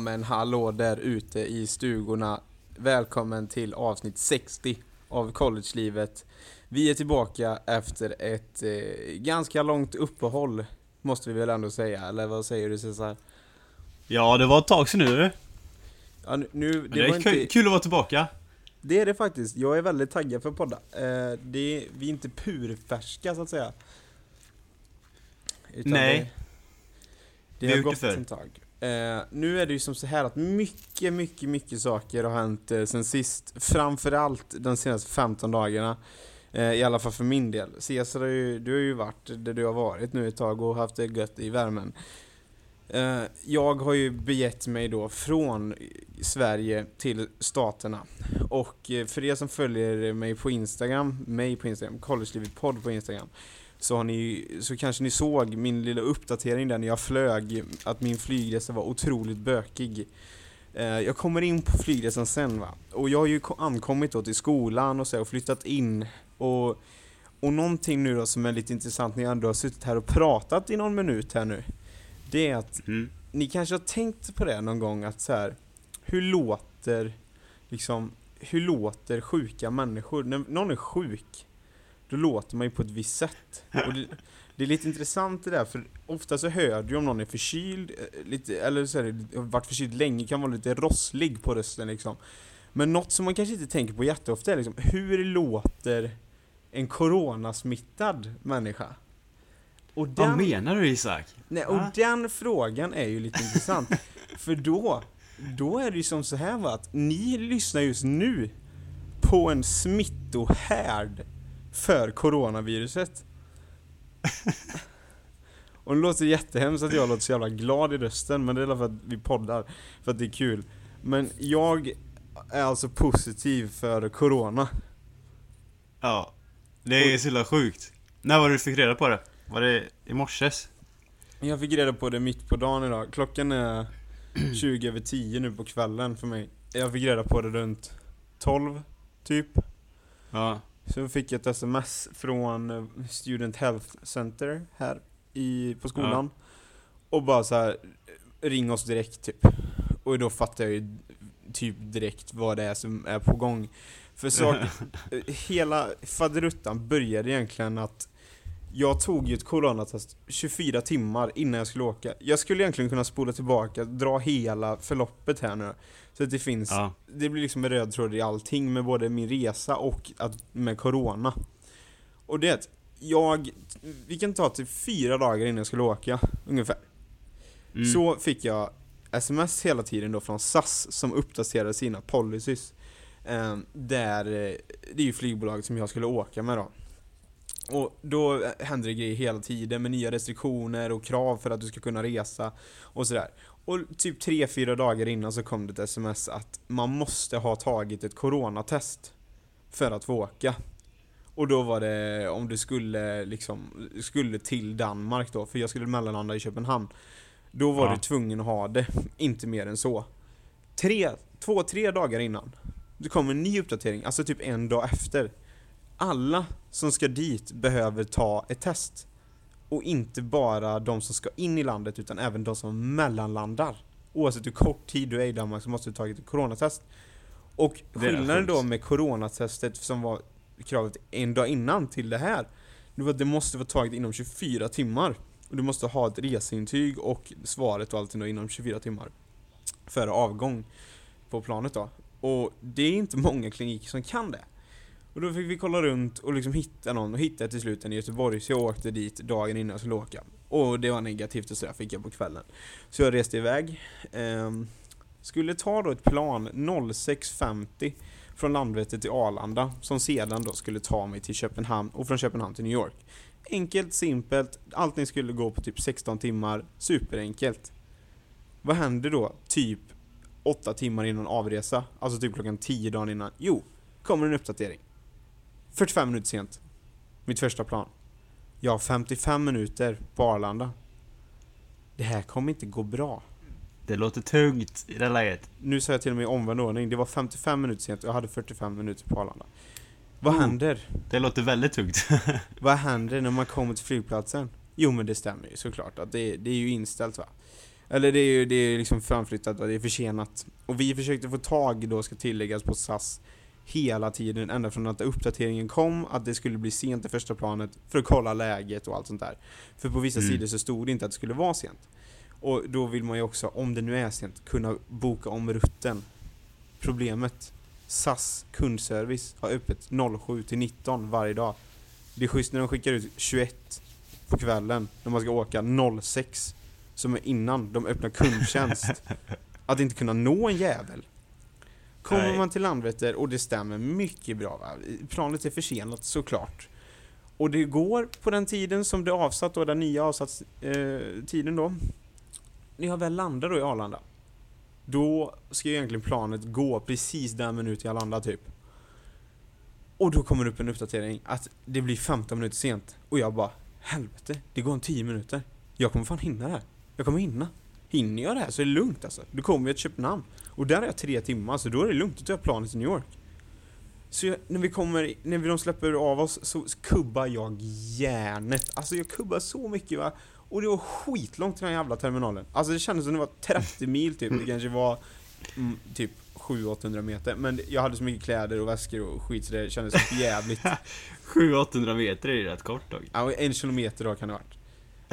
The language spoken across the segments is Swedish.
Men hallå där ute i stugorna. Välkommen till avsnitt 60 av Collegelivet. Vi är tillbaka efter ett eh, ganska långt uppehåll, måste vi väl ändå säga, eller vad säger du Cesar? Ja, det var ett tag sedan nu. Ja, nu, Det, det, är kul, inte, kul att vara tillbaka. det är det faktiskt, jag är väldigt taggad för podda. Eh, det, vi är inte purfärska så att säga. Utan Nej. Det, det har gått en tag. Eh, nu är det ju som så här att mycket, mycket, mycket saker har hänt eh, sen sist. Framförallt de senaste 15 dagarna. Eh, I alla fall för min del. Cesar, har ju, du har ju varit där du har varit nu ett tag och haft det gött i värmen. Eh, jag har ju begett mig då från Sverige till Staterna. Och eh, för er som följer mig på Instagram, mig på Instagram, Collegelivet podd på Instagram, så, har ni, så kanske ni såg min lilla uppdatering där när jag flög, att min flygresa var otroligt bökig. Eh, Jag kommer in på flygresan sen va, och jag har ju ko- ankommit då till skolan och så och flyttat in och, och någonting nu då som är lite intressant när jag ändå har suttit här och pratat i någon minut här nu, det är att Mm. ni kanske har tänkt på det någon gång att så här, hur låter liksom, hur låter sjuka människor? När någon är sjuk, då låter man ju på ett visst sätt. Och det, det är lite intressant det där, för ofta så hör du om någon är förkyld, eh, lite, eller så här, varit förkyld länge, kan vara lite rosslig på rösten liksom. Men något som man kanske inte tänker på jätteofta är liksom, hur låter en coronasmittad människa? Och Vad menar du Isak? Nej, och Va? den frågan är ju lite intressant. För då, då är det ju som så här va, att ni lyssnar just nu på en smittohärd för coronaviruset. Och det låter jättehemskt att jag låter så jävla glad i rösten, men det är för att vi poddar, för att det är kul. Men jag är alltså positiv för corona. Ja. Det är så jävla sjukt. När var det du fick reda på det? Var det i morses? Jag fick reda på det mitt på dagen idag. Klockan är 20 över 10 nu på kvällen för mig. Jag fick reda på det runt 12, typ. Ja. Så fick jag ett sms från eh, Student Health Center här i, på skolan. Och bara så här, ring oss direkt typ. Och då fattar jag ju typ direkt vad det är som är på gång. För sak, eh, hela faderuttan började egentligen att jag tog ju ett coronatest 24 timmar innan jag skulle åka. Jag skulle egentligen kunna spola tillbaka, dra hela förloppet här nu. Så att det finns, Ja. det blir liksom en röd tråd i allting med både min resa och att, med corona. Och det är jag, vi kan ta till fyra dagar innan jag skulle åka, ungefär. Mm. Så fick jag sms hela tiden då från SAS som uppdaterade sina policies. Eh, där, eh, det är ju flygbolaget som jag skulle åka med då. Och då eh, händer det grejer hela tiden med nya restriktioner och krav för att du ska kunna resa och sådär. Och typ 3-4 dagar innan så kom det ett sms att man måste ha tagit ett coronatest för att få åka. Och då var det om du skulle liksom, skulle till Danmark då, för jag skulle mellanlanda i Köpenhamn. Då var Ja. du tvungen att ha det, inte mer än så. Tre, två, tre dagar innan. Det kommer en ny uppdatering, alltså typ en dag efter. Alla som ska dit behöver ta ett test. Och inte bara de som ska in i landet utan även de som mellanlandar. Oavsett hur kort tid du är i Danmark så måste du ta ett coronatest. Och skillnaden då med coronatestet som var kravet en dag innan till det här. Det var att det måste vara taget inom 24 timmar. Och du måste ha ett reseintyg och svaret och allting då inom 24 timmar. Före avgång på planet då. Och det är inte många kliniker som kan det. Och då fick vi kolla runt och liksom hitta någon och hittade till slut en i Göteborg så jag åkte dit dagen innan jag skulle åka. Och det var negativt och så där fick jag på kvällen. Så jag reste iväg. Ehm, skulle ta då ett plan 06.50 från Landvetter till Arlanda som sedan då skulle ta mig till Köpenhamn och från Köpenhamn till New York. Enkelt, simpelt, allting skulle gå på typ 16 timmar, superenkelt. Vad händer då typ 8 timmar innan avresa? Alltså typ klockan 10 dagen innan. Jo, kommer en uppdatering. 45 minuter sent. Mitt första plan. Jag har 55 minuter på Arlanda. Det här kommer inte gå bra. Det låter tungt i det läget. Nu sa jag till och med i omvänd ordning. Det var 55 minuter sent och jag hade 45 minuter på Arlanda. Vad Oh. händer? Det låter väldigt tungt. Vad händer när man kommer till flygplatsen? Jo men det stämmer ju såklart att det, det är ju inställt va. Eller det är ju det är liksom framflyttat och det är försenat. Och vi försökte få tag då, ska tilläggas, på SAS hela tiden, ända från att uppdateringen kom, att det skulle bli sent i första planet, för att kolla läget och allt sånt där. För på vissa Mm. sidor så stod det inte att det skulle vara sent. Och då vill man ju också, om det nu är sent, kunna boka om rutten. Problemet, SAS kundservice har öppet 07 till 19 varje dag. Det är schysst när de skickar ut 21 på kvällen, när man ska åka 06, som är innan de öppnar kundtjänst. Att inte kunna nå en jävel. Kommer Nej. man till Landvetter, och det stämmer mycket bra va? Planet är försenat såklart. Och det går på den tiden som det är avsatt då, den nya avsatts eh, tiden då. När jag väl landar då i Arlanda. Då ska ju egentligen planet gå precis den minut jag landar typ. Och då kommer det upp en uppdatering att det blir 15 minuter sent. Och jag bara, helvete, det går om 10 minuter. Jag kommer fan hinna det här. Jag kommer hinna. Hinner jag det här så är det lugnt alltså. Då kommer jag till Köpenhamn. Och där är jag tre timmar, så då är det lugnt att ta planet till New York. Så jag, när vi kommer, när vi de släpper av oss så kubbar jag järnet. Alltså jag kubbar så mycket va. Och det var skitlångt till den jävla terminalen. Alltså det kändes som det var 30 mil typ. Det kanske var mm, typ 700-800 meter. Men jag hade så mycket kläder och väskor och skit så det kändes för jävligt. 700-800 meter är ju rätt kort dock. Ja, en kilometer då kan det ha varit.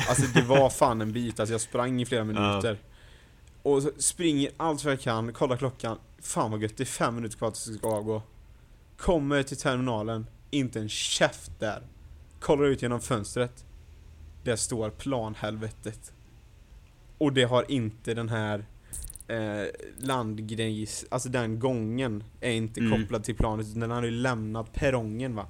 Alltså det var fan en bit, alltså jag sprang i flera minuter. Och springer allt vad jag kan, kollar klockan. Fan vad gött, det är fem minuter kvar tills det ska avgå. Kommer till terminalen, inte en käft där. Kollar ut genom fönstret. Där står planhelvetet. Och det har inte den här eh, landgrejs, alltså den gången är inte Mm. kopplad till planet utan den har ju lämnat perrongen va.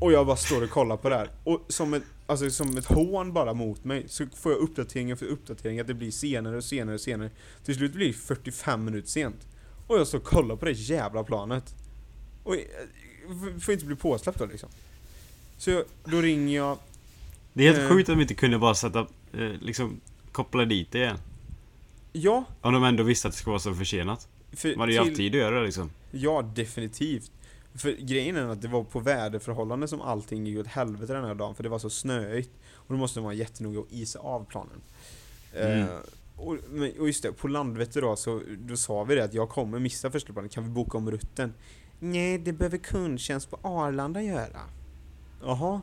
Och jag bara står och kollar på det här. Och som ett, alltså som ett hån bara mot mig så får jag uppdatering efter uppdatering att det blir senare och senare och senare. Till slut blir det 45 minuter sent. Och jag står och kollar på det jävla planet. Och jag, jag får inte bli påsläppt då liksom. Så jag, då ringer jag Det är helt Eh. sjukt att de inte kunde bara sätta, eh, liksom, koppla dit det igen. Ja, Om de ändå visste att det skulle vara så försenat. för De hade ju haft tid att göra det liksom. Ja, definitivt. För grejen är att det var på väderförhållanden som allting gick åt helvete den här dagen, för det var så snöigt. Och då måste man vara jättenoga och isa av planen. Mm. Eh, och, och just det, på Landvetter då, så då sa vi det att jag kommer missa första planen, kan vi boka om rutten? Nej, det behöver kundtjänst på Arlanda göra. Jaha,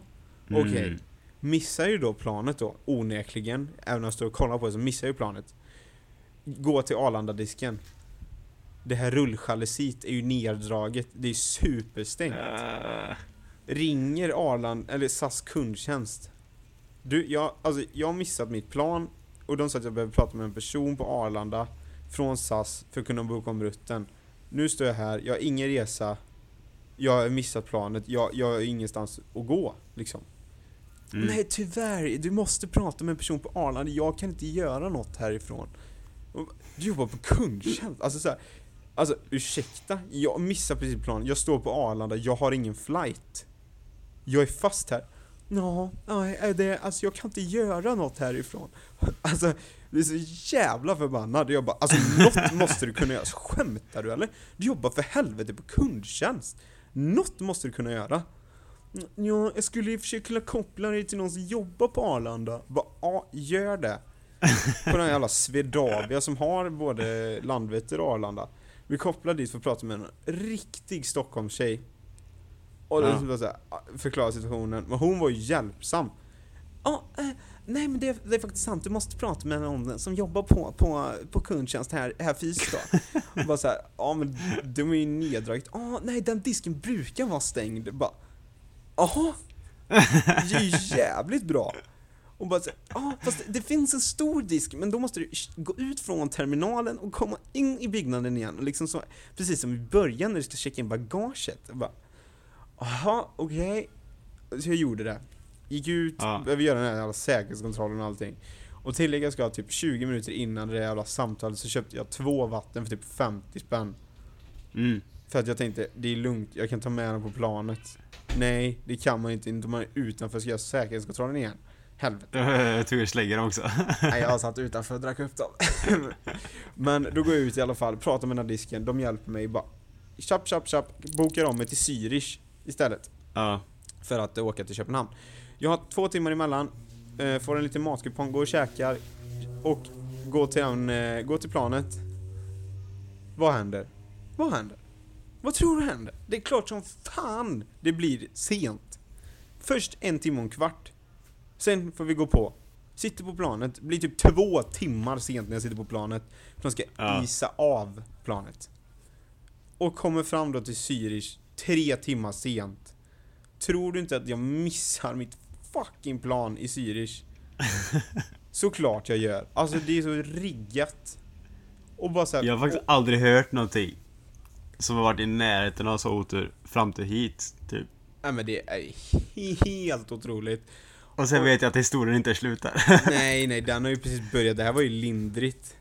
okej. Mm. Missar ju då planet då, onekligen, även om jag står och kollar på det så missar jag ju planet. Gå till Arlanda-disken. Det här rulljalesiet är ju neddraget, det är superstängt. Eh, Ringer Arland, eller SAS kundtjänst. Du, jag, alltså, jag har missat mitt plan och de sa att jag behöver prata med en person på Arlanda från SAS för att kunna boka om rutten. Nu står jag här, jag har ingen resa, jag har missat planet, jag, jag har ingenstans att gå liksom. mm. Nej tyvärr, du måste prata med en person på Arlanda, jag kan inte göra något härifrån. Du jobbar på kundtjänst, alltså så här, Alltså ursäkta, jag missar precis planen, jag står på Arlanda, jag har ingen flight. Jag är fast här. Ja, nej, det, alltså jag kan inte göra något härifrån. Alltså, är så jävla förbannad. Jag bara, alltså något måste du kunna göra. Skämtar du eller? Du jobbar för helvete på kundtjänst. Något måste du kunna göra. Ja, jag skulle i och för sig kunna koppla dig till någon som jobbar på Arlanda. Bara, ja, gör det. På den jävla Swedavia som har både Landvetter och Arlanda. Vi kopplar dit för att prata med en riktig Stockholmstjej. Och Ja. ja. så här, förklara situationen. Men hon var ju hjälpsam. Ja, eh, nej men det, det är faktiskt sant. Du måste prata med någon som jobbar på, på, på kundtjänst här, här fys då. Och bara så här, ja men de är ju neddraget. Ja, nej den disken brukar vara stängd. Bara, jaha? Det är ju jävligt bra. Och bara så, ja fast det finns en stor disk, men då måste du gå ut från terminalen och komma in i byggnaden igen. Och liksom så, precis som i början när du ska checka in bagaget. Jag bara, Jaha, okej. Så jag gjorde det. Gick ut, Ja. behöver göra den här jävla säkerhetskontrollen och allting. Och tillägga ska typ 20 minuter innan det jävla samtalet så köpte jag två vatten för typ 50 spänn. Mm. För att jag tänkte, det är lugnt, jag kan ta med dem på planet. Nej, det kan man inte, inte man är utanför ska göra säkerhetskontrollen igen. Helvete. Jag tog och slägga dem också. Nej, jag satt utanför och drack upp dem. Men då går jag ut i alla fall, pratar med den här disken, de hjälper mig bara. Tjapp, tjapp, tjapp, bokar om mig till Zürich istället. Ja. För att åka till Köpenhamn. Jag har två timmar emellan, eh, får en liten matkupong, går och käkar. Och gå till, en, eh, gå till planet. Vad händer? Vad händer? Vad tror du händer? Det är klart som fan det blir sent. Först en timme och en kvart. Sen får vi gå på. Sitter på planet, blir typ två timmar sent när jag sitter på planet. För de ska Ja. isa av planet. Och kommer fram då till Zürich tre timmar sent. Tror du inte att jag missar mitt fucking plan i Zürich? Såklart jag gör. Alltså det är så riggat. Och bara såhär, Jag har faktiskt aldrig hört någonting som har varit i närheten av så otur fram till hit, typ. Nej men det är helt otroligt. Och sen Och- vet jag att historien inte slutar. Nej, nej, den har ju precis börjat. Det här var ju lindrigt.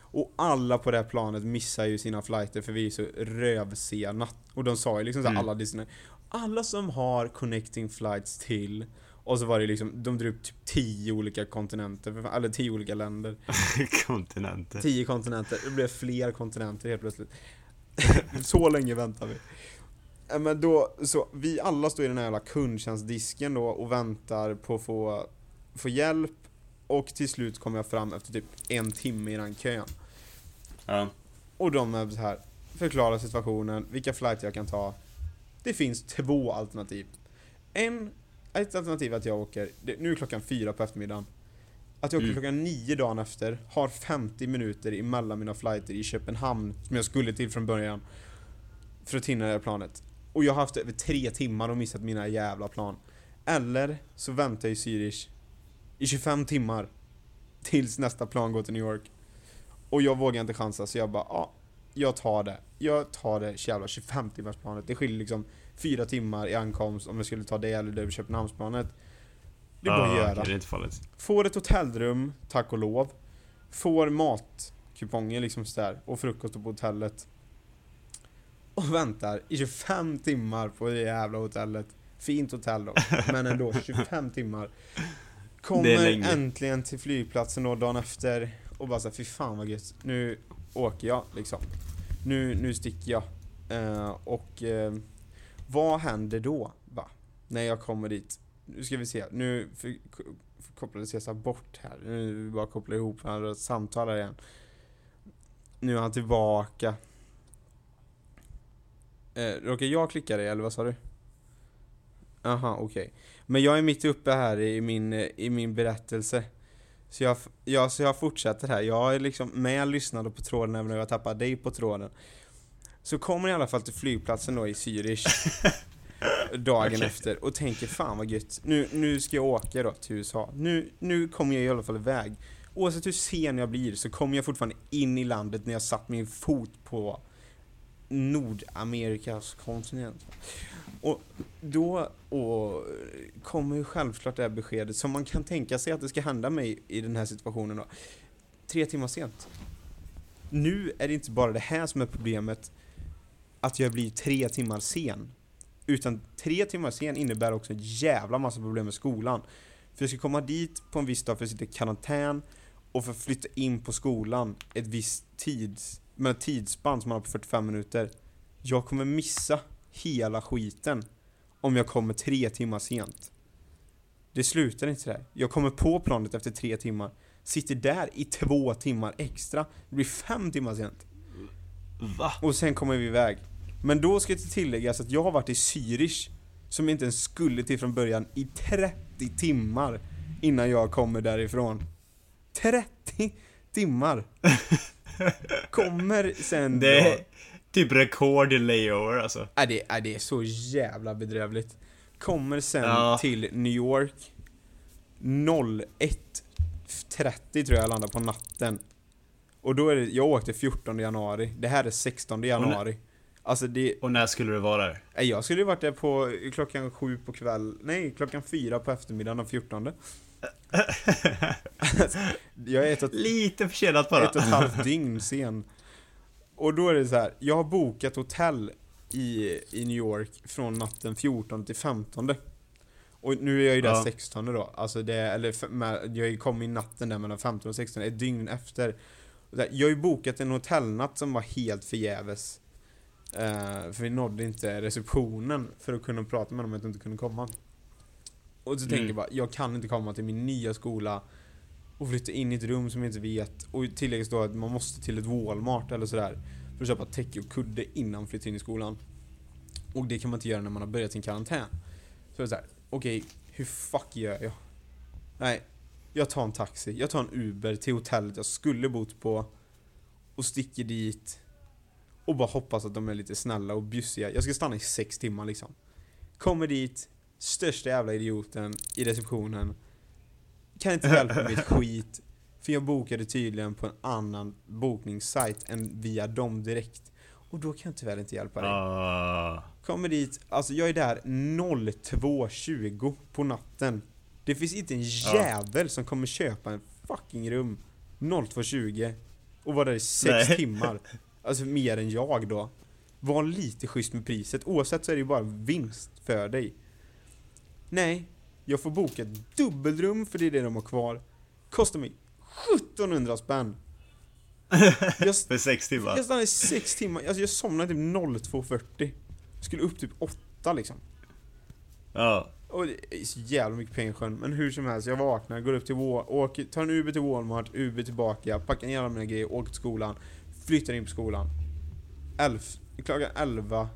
Och alla på det här planet missar ju sina flighter för vi är så rövsena. Och de sa ju liksom så här, Mm. alla Disney. Alla som har connecting flights till och så var det liksom, de drog upp typ 10 olika kontinenter, eller 10 olika länder. Kontinenter. 10 kontinenter, det blev fler kontinenter helt plötsligt. så länge väntar vi. Men då, så vi alla står i den här jävla kundtjänstdisken då och väntar på att få, få hjälp och till slut kommer jag fram efter typ en timme i den kön. Ja. Och de är så här, förklarar situationen, vilka flights jag kan ta. Det finns två alternativ. En, ett alternativ är att jag åker, det, nu är klockan fyra på eftermiddagen. Att jag åker Mm. klockan nio dagen efter, har 50 minuter emellan mina flighter i Köpenhamn, som jag skulle till från början. För att hinna det här planet. Och jag har haft över tre timmar och missat mina jävla plan. Eller så väntar jag i Zürich i 25 timmar tills nästa plan går till New York. Och jag vågar inte chansa så jag bara, ja, jag tar det. Jag tar det jävla 25 timmars planet. Det skiljer liksom fyra timmar i ankomst om jag skulle ta det eller det Köpenhamnsplanet. Det är bara att göra. okej, det. Får ett hotellrum, tack och lov. Får matkuponger liksom sådär och frukost på hotellet. Och väntar i 25 timmar på det jävla hotellet. Fint hotell då, men ändå 25 timmar. Kommer äntligen till flygplatsen då dagen efter och bara såhär, fy fan vad gött. Nu åker jag liksom. Nu, nu sticker jag. Eh, och eh, vad händer då? Va? När jag kommer dit? Nu ska vi se, nu för, för kopplade Cesar bort här. Nu bara kopplar ihop och samtalar igen. Nu är han tillbaka. Eh, råkar jag klicka dig eller vad sa du? Aha, okej. Men jag är mitt uppe här i min, i min berättelse. Så jag, ja, så jag fortsätter här. Jag är liksom med lyssnade på tråden även om jag tappade dig på tråden. Så kommer jag i alla fall till flygplatsen då i Zürich. dagen Okej. efter och tänker fan vad gött. Nu, nu ska jag åka då till USA. Nu, nu kommer jag i alla fall iväg. Oavsett hur sen jag blir så kommer jag fortfarande in i landet när jag satt min fot på Nordamerikas kontinent. Och då och kommer ju självklart det här beskedet som man kan tänka sig att det ska hända mig i den här situationen då. Tre timmar sent. Nu är det inte bara det här som är problemet, att jag blir tre timmar sen. Utan tre timmar sen innebär också en jävla massa problem med skolan. För jag ska komma dit på en viss dag för att sitta i karantän och för att flytta in på skolan ett visst tids, med tidsspann som man har på 45 minuter. Jag kommer missa hela skiten om jag kommer tre timmar sent. Det slutar inte där. Jag kommer på planet efter tre timmar, sitter där i två timmar extra. Det blir fem timmar sent. Va? Och sen kommer vi iväg. Men då ska det tilläggas att jag har varit i Zürich, som jag inte ens skulle till från början, i 30 timmar innan jag kommer därifrån. 30 timmar! Kommer sen Det då... är typ rekord i layover alltså. Är det, är det är så jävla bedrövligt. Kommer sen Ja. till New York 01.30 tror jag jag landar på natten. Och då är det, jag åkte 14 januari. Det här är 16 januari. Alltså det, Och när skulle du vara där? jag skulle varit där på klockan sju på kväll, nej klockan fyra på eftermiddagen den 14. Jag är ett och, Lite försenat bara. ett och ett halvt dygn sen. Och då är det så här, jag har bokat hotell i, i New York från natten 14 till 15. Och nu är jag ju där Ja. 16 då, alltså det, eller med, jag kom i natten där mellan 15 och 16, ett dygn efter. Jag har ju bokat en hotellnatt som var helt förgäves. Uh, för vi nådde inte receptionen för att kunna prata med dem att jag inte kunde komma. Och så tänker Mm. jag bara, jag kan inte komma till min nya skola Och flytta in i ett rum som jag inte vet. Och tilläggas då att man måste till ett Walmart eller sådär. För att köpa täcke och kudde innan man flyttar in i skolan. Och det kan man inte göra när man har börjat sin karantän. Så det är såhär, okej, hur fuck gör jag? Nej, jag tar en taxi, jag tar en Uber till hotellet jag skulle bott på. Och sticker dit. Och bara hoppas att de är lite snälla och bjussiga. Jag ska stanna i sex timmar liksom. Kommer dit, största jävla idioten i receptionen. Kan inte hjälpa mig ett skit. För jag bokade tydligen på en annan bokningssajt än via dem direkt. Och då kan jag tyvärr inte hjälpa dig. Ah. Kommer dit, alltså jag är där 02.20 på natten. Det finns inte en jävel som kommer köpa en fucking rum 02.20 och vara där i 6 Nej. timmar. Alltså mer än jag då. Var lite schysst med priset, oavsett så är det ju bara vinst för dig. Nej, jag får boka ett dubbelrum för det är det de har kvar. Kostar mig 1700 spänn. Jag, För sex timmar. jag stannade i 6 timmar, alltså jag somnade typ 02.40. Skulle upp typ 8 liksom. Ja. Och det är så jävla mycket pengar i sjön, men hur som helst, jag vaknar, går upp till åker, tar en Uber till Walmart, Uber tillbaka, packar ner alla mina grejer, åker till skolan, flyttar in på skolan. Elf, klockan 11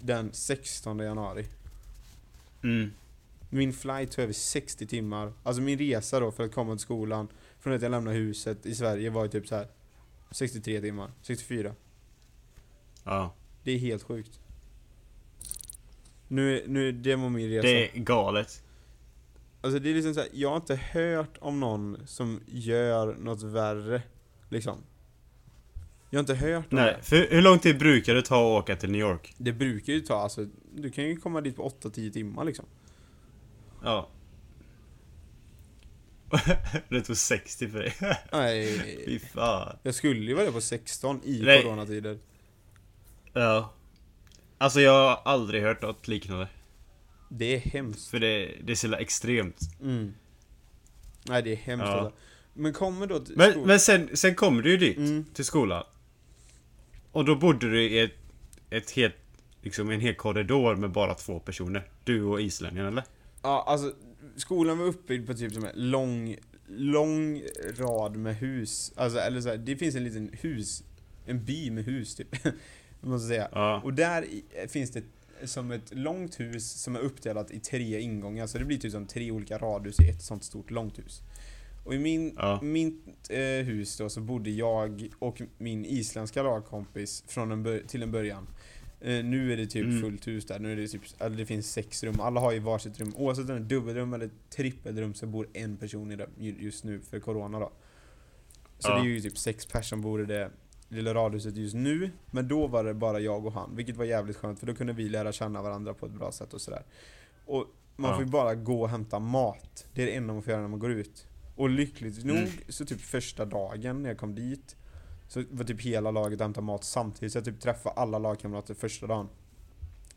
den 16 januari. Mm. Min flight tog över 60 timmar, alltså min resa då för att komma till skolan, från att jag lämnade huset i Sverige var ju typ så här 63 timmar, 64. Ja. Det är helt sjukt. Nu, nu det var min resa. Det är galet. Alltså det är liksom så här, jag har inte hört om någon som gör något värre. Liksom. Jag har inte hört om Nej, det. för hur lång tid brukar det ta att åka till New York? Det brukar ju ta, alltså, du kan ju komma dit på 8-10 timmar liksom. Ja. det tog 60 för dig. Fy Nej, fan. jag skulle ju vara där på 16 i Nej. coronatider. Ja. Alltså jag har aldrig hört något liknande. Det är hemskt. För det, det är så jävla extremt. Mm. Nej, det är hemskt Ja. alltså. Men kommer då till Men, skol- men sen, sen kommer du ju dit, Mm. till skolan. Och då bodde du i ett, ett helt, liksom en hel korridor med bara två personer. Du och islänningen eller? Ja, alltså skolan var uppbyggd på typ som en lång, lång rad med hus. Alltså, eller så här, det finns en liten hus, en by med hus typ. Måste säga. Ja. Och där i, finns det som ett långt hus som är uppdelat i tre ingångar. Så det blir typ som tre olika radhus i ett sånt stort långt hus. Och i min, Ja. mitt eh, hus då så bodde jag och min isländska lagkompis från en till en början. Eh, nu är det typ Mm. fullt hus där. Nu är det typ, eller det finns sex rum. Alla har ju varsitt rum. Oavsett om det är dubbelrum eller trippelrum så bor en person i det ju- just nu för corona då. Så Ja. det är ju typ sex personer som bor i det lilla radhuset just nu. Men då var det bara jag och han, vilket var jävligt skönt för då kunde vi lära känna varandra på ett bra sätt och sådär. Och man Ja. får ju bara gå och hämta mat. Det är det enda man får göra när man går ut. Och lyckligt nog Mm. så typ första dagen när jag kom dit så var typ hela laget och hämtade mat samtidigt. Så jag typ träffade alla lagkamrater första dagen.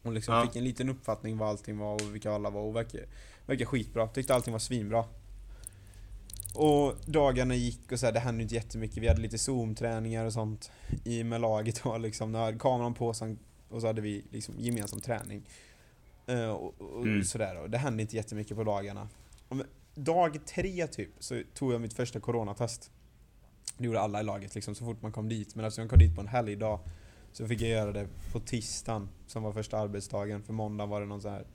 Och liksom Ja. fick en liten uppfattning vad allting var och vilka alla var och verkar, verkar skitbra. Tyckte allting var svinbra. Och dagarna gick och så här, det hände inte jättemycket. Vi hade lite zoom-träningar och sånt i med laget då liksom. När kameran på sen, och så hade vi liksom gemensam träning. Eh, och och Mm. sådär och det hände inte jättemycket på dagarna. Dag tre typ så tog jag mitt första coronatest. Det gjorde alla i laget liksom så fort man kom dit. Men eftersom jag kom dit på en helgdag så fick jag göra det på tisdagen som var första arbetsdagen. För måndag var det någon så här.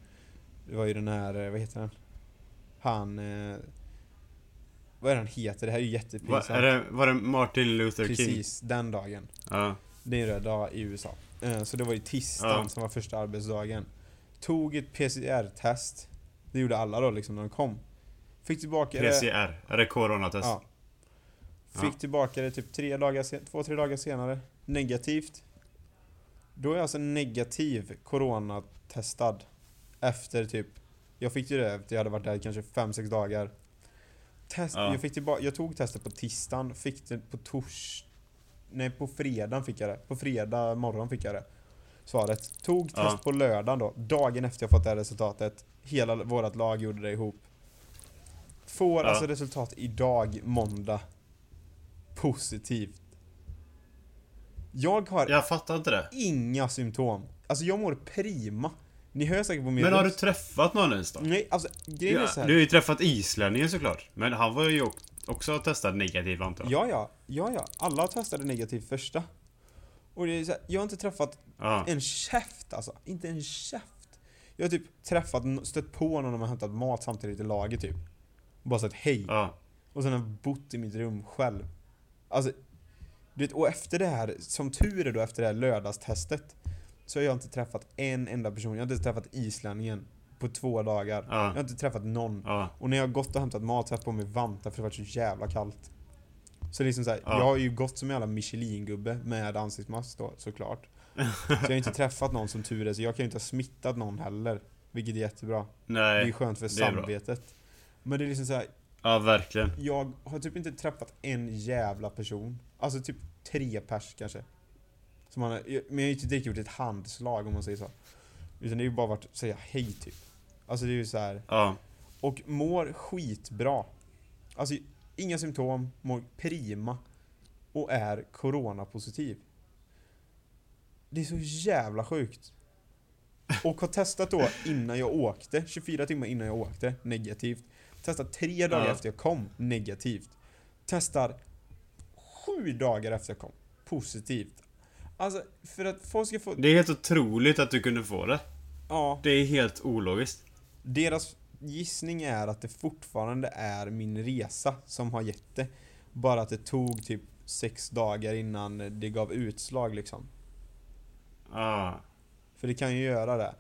Det var ju den här, eh, vad heter den? Han... Eh, vad är han heter? Det här är ju jättepinsamt. är det, var det Martin Luther King? Precis, den dagen. Ja. Det är en röd dag i USA. Eh, Så det var ju tisdagen Ja. som var första arbetsdagen. Tog ett PCR-test. Det gjorde alla då liksom när de kom. Fick tillbaka. PCR. Det coronatest? Ja. Fick Ja. tillbaka det typ tre dagar sen, två, tre dagar senare. Negativt. Då är jag alltså negativ coronatestad. Efter typ, jag fick ju det efter jag hade varit där kanske fem sex dagar. Test, Ja. jag, fick tillbaka, jag tog testet på tisdagen, fick det på tors... Nej, på fredagen fick jag det. På fredag morgon fick jag det. Svaret. Tog test Ja. på lördagen då, dagen efter jag fått det här resultatet. Hela vårt lag gjorde det ihop. Får Ja. alltså resultat idag, måndag. Positivt. Jag har Jag fattar inte det. inga symptom. Alltså jag mår prima. Ni hör säkert på min Men har du röst. träffat någon ens då? Nej, alltså grejen är Ja, så du här. har ju träffat islänningen såklart. Men han var ju också har testat negativ antar jag? Ja, ja, ja, ja. Alla det negativt första. Och det är så här, jag har inte träffat Ja. en käft alltså. Inte en käft. Jag har typ träffat, stött på någon när man hämtat mat samtidigt i lager typ. Och bara sagt hej. Ja. Och sen har jag bott i mitt rum själv. Alltså, du vet, och efter det här, som tur är då efter det här lördagstestet, så har jag inte träffat en enda person. Jag har inte träffat islänningen på två dagar. Jag har Ja. inte träffat någon. Ja. Och när jag har gått och hämtat mat så har jag på mig vantar för det har varit så jävla kallt. Så det är liksom så här, Ja. jag har ju gått som en jävla Michelin-gubbe med ansiktsmask då, såklart. Så jag har inte träffat någon som tur är, så jag kan ju inte ha smittat någon heller. Vilket är jättebra. Det är Nej. skönt för det samvetet. Men det är liksom så här, Ja, verkligen. jag har typ inte träffat en jävla person. Alltså typ tre pers kanske. Som man, har- men jag har ju inte direkt gjort ett handslag om man säger så. Utan det är ju bara varit att säga hej typ. Alltså det är ju så här. Ja. Och mår skitbra. Alltså inga symptom, mår prima. Och är coronapositiv. Det är så jävla sjukt. Och har testat då innan jag åkte, 24 timmar innan jag åkte, negativt. Testat tre dagar Ja. efter jag kom, negativt. Testar sju dagar efter jag kom, positivt. Alltså, för att folk ska få... Det är helt otroligt att du kunde få det. Ja, Det är helt ologiskt. deras gissning är att det fortfarande är min resa som har gett det. Bara att det tog typ sex dagar innan det gav utslag liksom. Ja. För det kan ju göra det.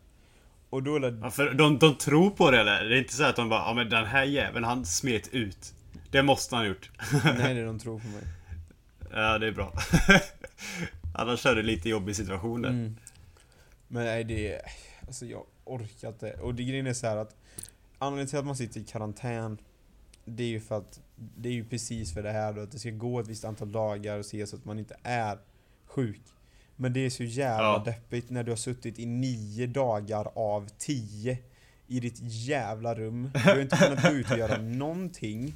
Och då är det... ja för de, de tror på det eller? Det är inte så att de bara, ja men den här jäveln han smet ut. Det måste han ha gjort. Nej, det de tror på mig. Ja, det är bra. Annars är det lite jobbig situation där. Mm. Men nej, det. Alltså jag orkar inte. Och det grejen är så att anledningen till att man sitter i karantän det är ju för att det är ju precis för det här då, att det ska gå ett visst antal dagar och se så att man inte är sjuk. Men det är så jävla Ja. deppigt när du har suttit i nio dagar av tio i ditt jävla rum. Du har inte kunnat gå ut och göra någonting.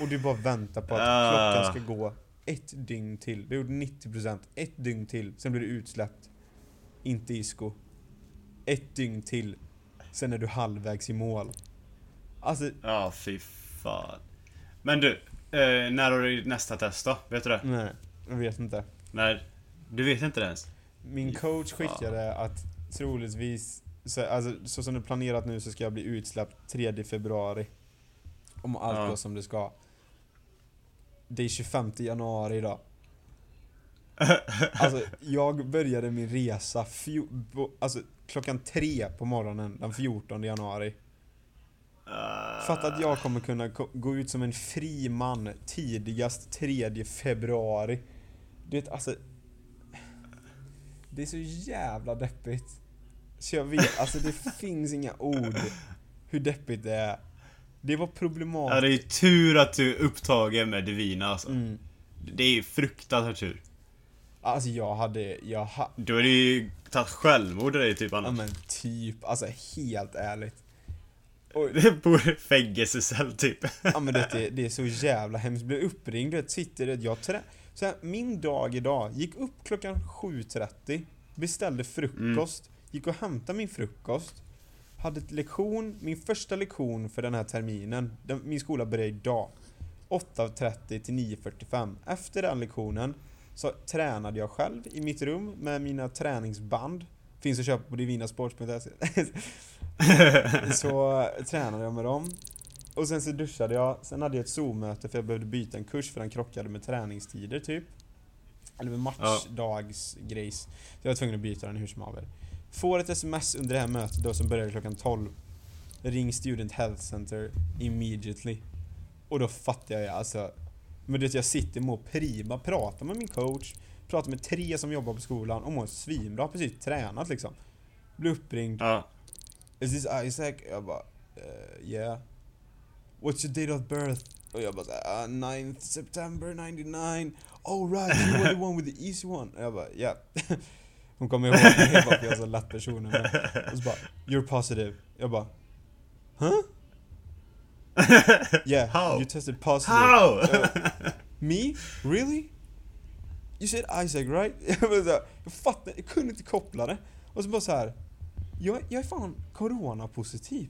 Och du bara väntar på att Ah. klockan ska gå ett dygn till. Du gjort 90%, ett dygn till, sen blir du utsläppt. Inte isko. Ett dygn till, sen är du halvvägs i mål. Alltså, Ja, fy fan. Men du, eh, när har du nästa test då? Vet du det? nej, jag vet inte. När? Du vet inte det ens? Min coach skickade att troligtvis, så, alltså, så som det är planerat nu så ska jag bli utsläppt 3 februari. Om allt Ja. går som det ska. Det är 25 januari idag. Alltså, jag började min resa fjo, alltså, klockan tre på morgonen den 14 januari. Fatta att jag kommer kunna gå ut som en fri man tidigast 3 februari. Det är alltså... Det är så jävla deppigt. Så jag vet, alltså det finns inga ord hur deppigt det är. Det var Ja, problematiskt. det är ju tur att du är upptagen med Divina alltså. Mm. Det är ju fruktansvärt tur. Alltså jag hade, jag ha, är det ju tagit självmord dig typ ja annars. men typ, alltså helt ärligt. Och, Det bor i fängelsecell typ. Ja men det, det, är så jävla hemskt. Blir uppringd, du vet, sitter det, jag trä... Så här, min dag idag, gick upp klockan 7.30, beställde frukost, gick och hämtade min frukost, hade ett lektion, min första lektion för den här terminen, den, min skola börjar idag, 8.30 till 9.45. Efter den lektionen så tränade jag själv i mitt rum med mina träningsband, finns att köpa på divinasports.se. så tränade jag med dem. Och sen så duschade jag, sen hade jag ett Zoom-möte för jag behövde byta en kurs för den krockade med träningstider typ. Eller med matchdagsgrejs. Så jag var tvungen att byta den hur som haver. Får ett sms under det här mötet då som började klockan 12. Ring Student Health Center immediately. Och då fattar jag alltså. Men det jag sitter och prima, pratar med min coach, pratar med tre som jobbar på skolan och mår svinbra, precis tränat liksom. Blir uppringd. Ja. Is this Isaac? Jag bara, uh, yeah. What's your date of birth? Och jag bara såhär, uh, 9th September 99. Oh right, you were the one with the easy one. Och jag bara, yeah. Hon kommer ihåg mig bara för jag är så lätt person. Men, och så bara, you're positive. Jag bara, huh? Yeah, How? you tested positive. How? Bara, Me? Really? You said Isaac right? Jag, bara här, jag fattade, jag kunde inte koppla det. Och så bara så här. Jag, jag är fan coronapositiv.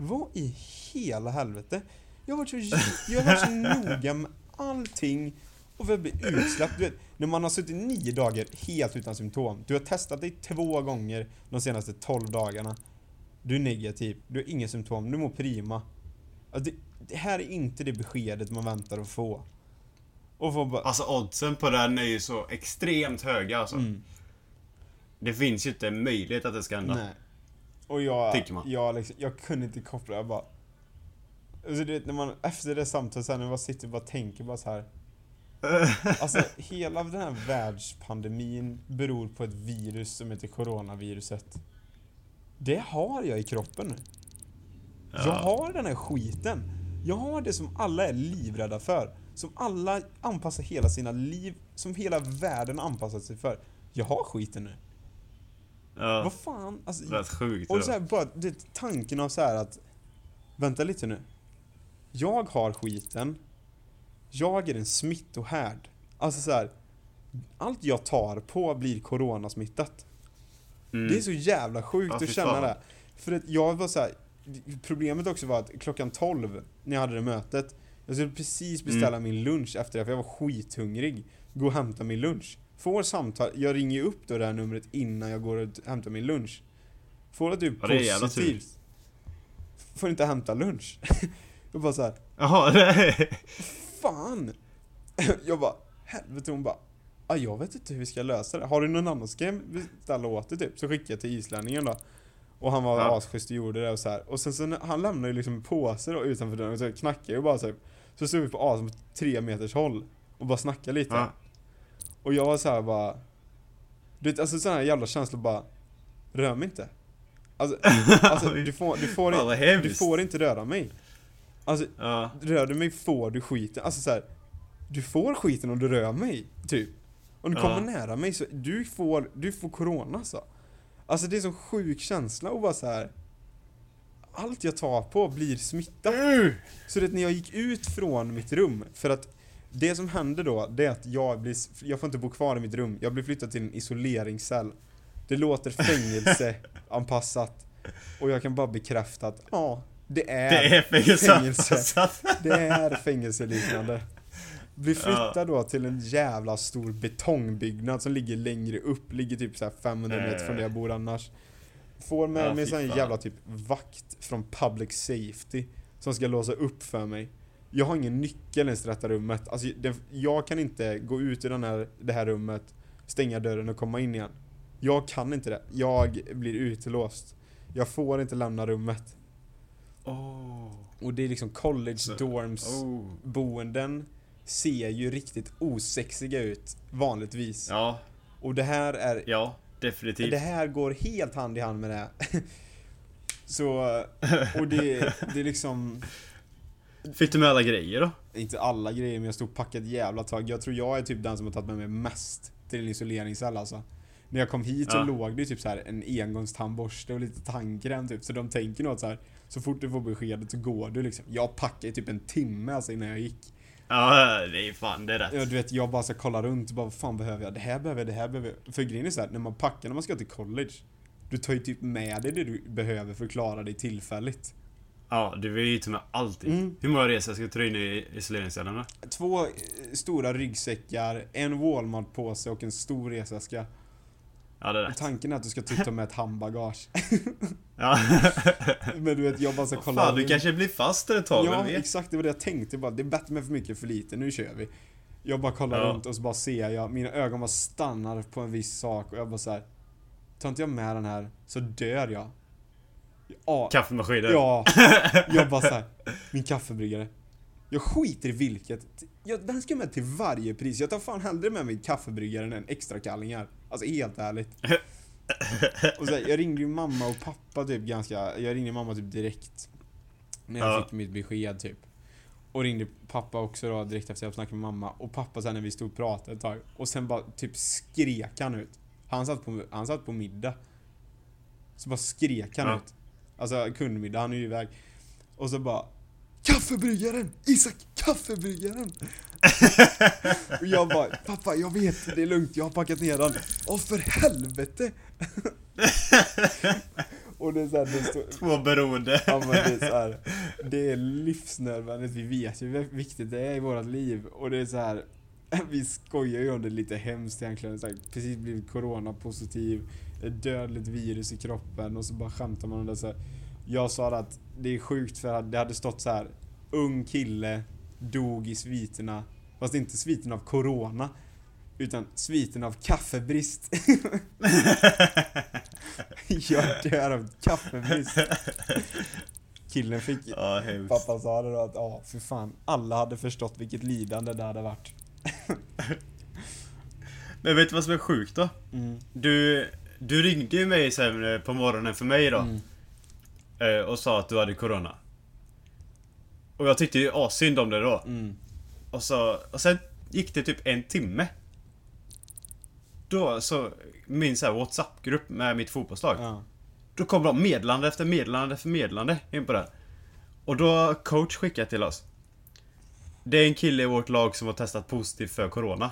Vad i hela helvete? Jag har varit så, jag har varit så noga med allting och för att bli utsläppt. Du vet, när man har suttit nio dagar helt utan symptom. Du har testat dig två gånger de senaste 12 dagarna. Du är negativ, du har inga symptom, du mår prima. Alltså, det, det här är inte det beskedet man väntar att få. Och få bara... Alltså oddsen på den är ju så extremt höga alltså. Mm, Det finns ju inte en möjlighet att det ska hända. nej. Och jag, Tycker man. jag, liksom, jag kunde inte koppla, jag bara... Alltså, du vet, när man, efter det samtalet sen, när man sitter och bara tänker bara så här. Alltså hela den här världspandemin beror på ett virus som heter coronaviruset. Det har jag i kroppen nu. Jag Ja. har den här skiten. Jag har det som alla är livrädda för. Som alla anpassar hela sina liv, som hela världen anpassat sig för. Jag har skiten nu. Ja. Vad fan? Alltså, Rätt sjukt. och så här, bara det, tanken av så här att Vänta lite nu. Jag har skiten. Jag är en smittohärd. Alltså så här. Allt jag tar på blir coronasmittat. Mm. Det är så jävla sjukt Ja, att känna fan. det. För att jag var så här, Problemet också var att klockan 12 när jag hade det mötet Jag skulle precis Mm. beställa min lunch efter det för jag var skithungrig Gå och hämta min lunch Får samtal, jag ringer ju upp då det här numret innan jag går och hämtar min lunch Får det typ Ja, positivt Får inte hämta lunch Jag bara så här, Jaha, det fan! Jag bara, helvete hon bara ah, jag vet inte hur vi ska lösa det. Har du någon annan som kan beställa åt dig typ? Så skickade jag till islänningen då. Och han var Ja. asschysst och gjorde det och så här. Och sen så han lämnade ju liksom en påse då utanför dörren och så knackade jag bara så här. Så stod vi på as på tre meters håll och bara snackade lite. Ja. Och jag var så här bara Du vet alltså här jävla känsla bara Rör mig inte Alltså, alltså du får, du får, du hemskt. får inte röra mig Alltså Ja. rör du mig får du skiten. Alltså så här, du får skiten om du rör mig, typ. Om du Ja. kommer nära mig så, du får, du får corona så. Alltså det är så sjuk känsla och bara så här. Allt jag tar på blir smittat. Så det när jag gick ut från mitt rum, för att det som hände då, det är att jag blir, jag får inte bo kvar i mitt rum. Jag blir flyttad till en isoleringscell. Det låter fängelseanpassat. Och jag kan bara bekräfta att, ja, det är, Det är fängelse. Det är fängelseliknande. Blir flyttad då till en jävla stor betongbyggnad som ligger längre upp, ligger typ så här 500 meter från där jag bor annars. Får med Ja, mig sån fan. jävla typ vakt från public safety som ska låsa upp för mig. Jag har ingen nyckel ens till detta rummet. Alltså, det, jag kan inte gå ut ur den här, det här rummet, stänga dörren och komma in igen. Jag kan inte det. Jag blir utelåst. Jag får inte lämna rummet. Oh. Och det är liksom college dorms Oh. boenden ser ju riktigt osexiga ut vanligtvis. Ja, Och det här är ja, definitivt. det här går helt hand i hand med det. Så, och det, det är liksom Fick du med alla grejer då? Inte alla grejer men jag stod ett jävla tag. Jag tror jag är typ den som har tagit med mig mest till en isoleringscell alltså. När jag kom hit så Ja. låg det ju typ så här en engångstandborste och lite tandkräm typ. Så de tänker nog att så här, så fort du får beskedet så går du liksom. Jag packade typ en timme alltså innan jag gick. Ja, det är fan det är rätt. Ja, du vet, jag bara ska kolla runt och bara vad fan behöver jag? Det här behöver jag, det här behöver jag. För grejen är så här, när man packar när man ska till college. Du tar ju typ med dig det du behöver för att klara dig tillfälligt. Ja, du vill ju ta med allting. Mm. Hur många resor ska du ta in i isoleringscellerna? Två stora ryggsäckar, en Walmart-påse och en stor resväska. Ja, det är rätt. Tanken är att du ska typ ta med ett handbagage. Ja. Men du vet, jag bara ska kolla Fan, du kanske blir fast ett tag, Ja, exakt. Det var det jag tänkte bara. Det är bättre med för mycket för lite. Nu kör vi. Jag bara kollar Ja. runt och så bara ser jag, mina ögon bara stannar på en viss sak och jag bara så här. Tar inte jag med den här så dör jag. Ja, Kaffemaskinen. ja. Jag bara så här. Min kaffebryggare. Jag skiter i vilket. Jag, den ska med till varje pris. Jag tar fan hellre med mig kaffebryggaren än extra kallingar. Alltså helt ärligt. Och så här, jag ringde ju mamma och pappa typ ganska, jag ringde mamma typ direkt. När jag Ja. fick mitt besked typ. Och ringde pappa också då direkt efter jag snackat med mamma. Och pappa sen när vi stod och pratade ett tag. Och sen bara typ skrek han ut. Han satt på, han satt på middag. Så bara skrek han Ja. ut. Alltså kundmiddag, han är ju iväg. Och så bara Kaffebryggaren! Isak, kaffebryggaren! och jag bara, pappa jag vet, det är lugnt, jag har packat ner den. Åh för helvete! Och det är såhär, det står... Två beroende. Ja men det är så här, det är livsnödvändigt, vi vet ju hur viktigt det är i vårat liv och det är så här. Vi skojar ju om det lite hemskt egentligen, så här, precis blivit corona-positiv, ett dödligt virus i kroppen och så bara skämtar man om det så här. Jag sa att det är sjukt för att det hade stått så här. ung kille dog i sviterna, fast inte sviterna av corona, utan sviterna av kaffebrist. Jag dör av kaffebrist. Killen fick, Ja, hemskt. pappa sa det då att ja, för fan, alla hade förstått vilket lidande det hade varit. Men vet du vad som är sjukt då? Mm. Du, du ringde ju mig sen eh, på morgonen för mig då. Mm. eh, Och sa att du hade corona. Och jag tyckte ju assynd om det då. Mm. Och, så, och sen gick det typ en timme. Då så, min så här WhatsApp-grupp med mitt fotbollslag. Ja. Då kom de meddelande efter meddelande efter meddelande in på det. Och då coach skickat till oss. Det är en kille i vårt lag som har testat positivt för corona.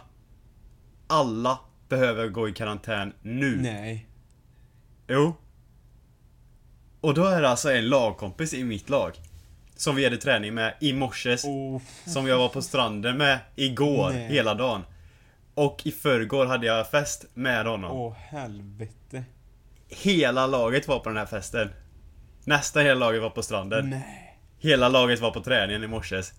Alla behöver gå i karantän nu. Nej. Jo. Och då är det alltså en lagkompis i mitt lag. Som vi hade träning med i morses. Oh. Som jag var på stranden med igår, Nej. hela dagen. Och i förrgår hade jag fest med honom. Åh helvete. Hela laget var på den här festen. Nästan hela laget var på stranden. Nej. Hela laget var på träningen i morses.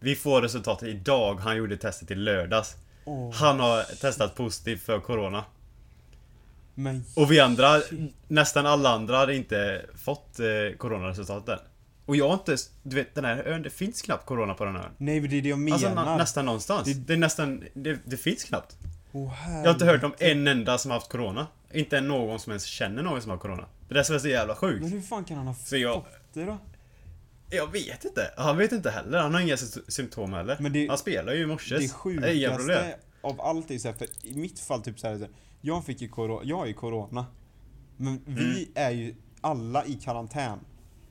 Vi får resultatet idag. Han gjorde testet i lördags. Åh. Han har testat positivt för Corona. Men Och vi andra, nästan alla andra hade inte fått eh, Coronaresultatet. Och jag har inte, du vet den här ön, det finns knappt Corona på den här ön. nej men det är det jag menar. Alltså na, nästan någonstans. Det- Det, är nästan, det, det finns knappt. Åh, Jag har inte hört om en enda som har haft Corona. Inte någon som ens känner någon som har Corona. Det där är så jävla sjukt. Men hur fan kan han ha jag- fått det då? Jag vet inte. Han vet inte heller. Han har inga sy- symptom heller. Men det- han spelar ju i morse. Det sjukaste av allt är så här, för i mitt fall typ så här, så här, jag fick ju corona, jag har ju corona. Men vi Mm. är ju alla i karantän.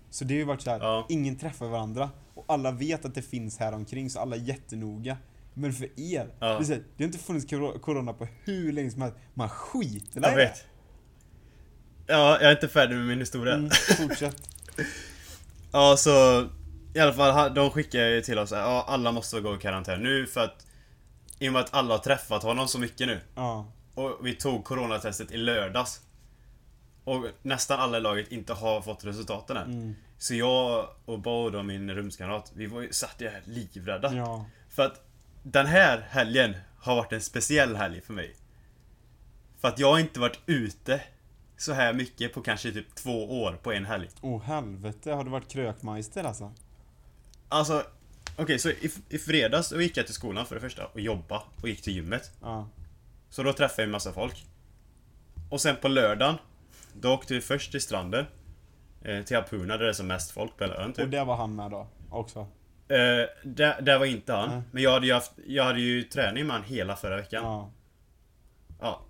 Så det har ju varit så här, Ja. ingen träffar varandra. Och alla vet att det finns här omkring så alla är jättenoga. Men för er, Ja. det, är det har inte funnits coro- corona på hur länge som helst. Man skiter Jag i vet. Ja, jag är inte färdig med min det. historia. Mm, fortsätt. Ja, så i alla fall, de skickar ju till oss att ja, alla måste gå i karantän nu för att i och med att alla har träffat honom så mycket nu. Ja. Och vi tog coronatestet i lördags. Och nästan alla i laget inte har fått resultaten än. Mm, Så jag och Bo och min rumskamrat, vi var ju, satt ju här livrädda. ja. För att den här helgen har varit en speciell helg för mig. För att jag har inte varit ute så här mycket på kanske typ två år på en helg. Åh helvete, har du varit krökmeister alltså? Alltså, okej så i, i fredags då gick jag till skolan för det första och jobba och gick till gymmet. Ja. Så då träffade jag en massa folk. Och sen på lördagen, då åkte vi först till stranden. Eh, till Apuna där det är som mest folk på hela ön Och typ. där var han med då, också? Eh, där, där var inte han. Nej. Men jag hade ju haft, jag hade ju träning med han hela förra veckan. Ja. Ja.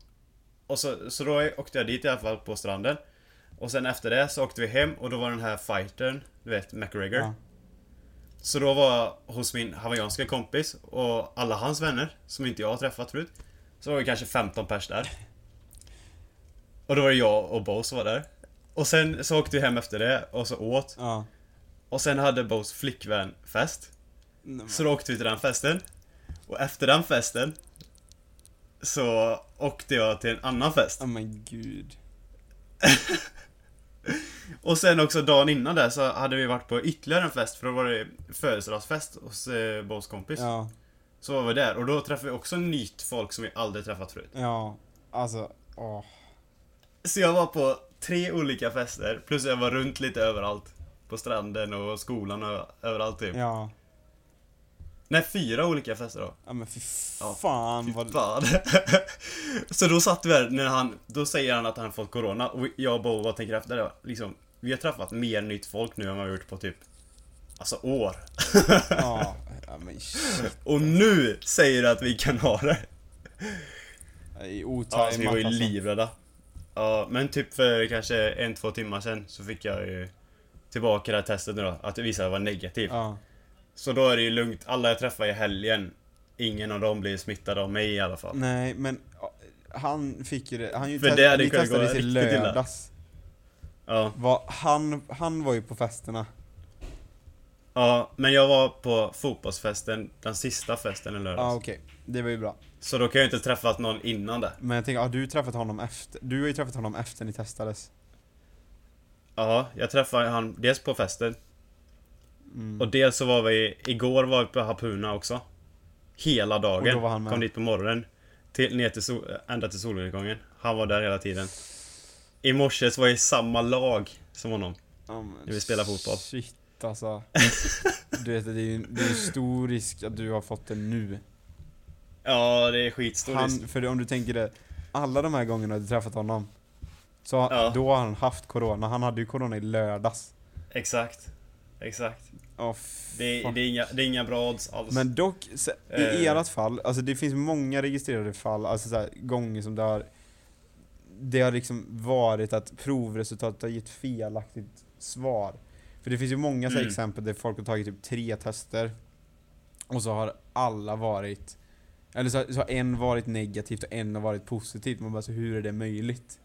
Och så, så då åkte jag dit i alla fall på stranden. Och sen efter det så åkte vi hem och då var den här fightern, du vet McGregor. Ja. Så då var jag hos min hawaiianska kompis och alla hans vänner, som inte jag har träffat förut. Så var vi kanske 15 pers där. Och då var det jag och Bo som var där. Och sen så åkte vi hem efter det och så åt. Ja. Och sen hade Bos flickvän fest. Nej, Så då åkte vi till den festen. Och efter den festen så åkte jag till en annan fest. Åh men gud. Och sen också dagen innan där så hade vi varit på ytterligare en fest för då var det födelsedagsfest hos eh, Bos kompis. Ja. Så var vi där och då träffade vi också nytt folk som vi aldrig träffat förut. Ja. Alltså, åh. Så jag var på tre olika fester plus jag var runt lite överallt. På stranden och skolan och överallt typ. Ja. Nej, fyra olika fester då. Ja men fy Ja, fan Fy vad... fan. så då satt vi här när han, då säger han att han fått corona och jag och Bo bara tänker efter det. Liksom, vi har träffat mer nytt folk nu än vad vi har gjort på typ, alltså år. Ja. ja men shit. Och nu säger du att vi kan ha det. I Ja, otajmat så vi var ju alltså. livrädda. Ja, men typ för kanske en, två timmar sen så fick jag ju tillbaka det här testet nu då, att det visade att jag var negativ. Ja. Så då är det ju lugnt, alla jag träffar i helgen, ingen av dem blir smittad av mig i alla fall. Nej men ja, han fick ju det, han ju För det hade kunnat gå riktigt illa. Ja. Var, han, han var ju på festerna. Ja, men jag var på fotbollsfesten, den sista festen i Ja lördags. okej, det var ju bra. Så då kan jag ju inte träffat någon innan det. Men jag tänker, har du träffat honom efter? Du har ju träffat honom efter ni testades. Ja, jag träffade han dels på festen Mm. och dels så var vi, igår var vi på Hapuna också. Hela dagen. Och då var han med. Kom dit på morgonen. Till, ner till sol, ända till solnedgången. Han var där hela tiden. I morse var jag i samma lag som honom. Ja, När vi spelar fotboll. Shit alltså. du vet, det är ju det är stor risk att du har fått det nu. Ja, det är skitstor risk. Han, för om du tänker det, alla de här gångerna du träffat honom. Så Ja. då har han haft corona, han hade ju corona i lördags. Exakt. Exakt. Oh, Det, är- det, är inga, det är inga bra odds alls. Men dock, i Eh. ert fall, alltså det finns många registrerade fall, alltså så här, gånger som det har Det har liksom varit att provresultatet har gett felaktigt svar. För det finns ju många Mm. exempel där folk har tagit typ tre tester och så har alla varit Eller så, så har en varit negativt och en har varit positivt. Man bara så hur är det möjligt?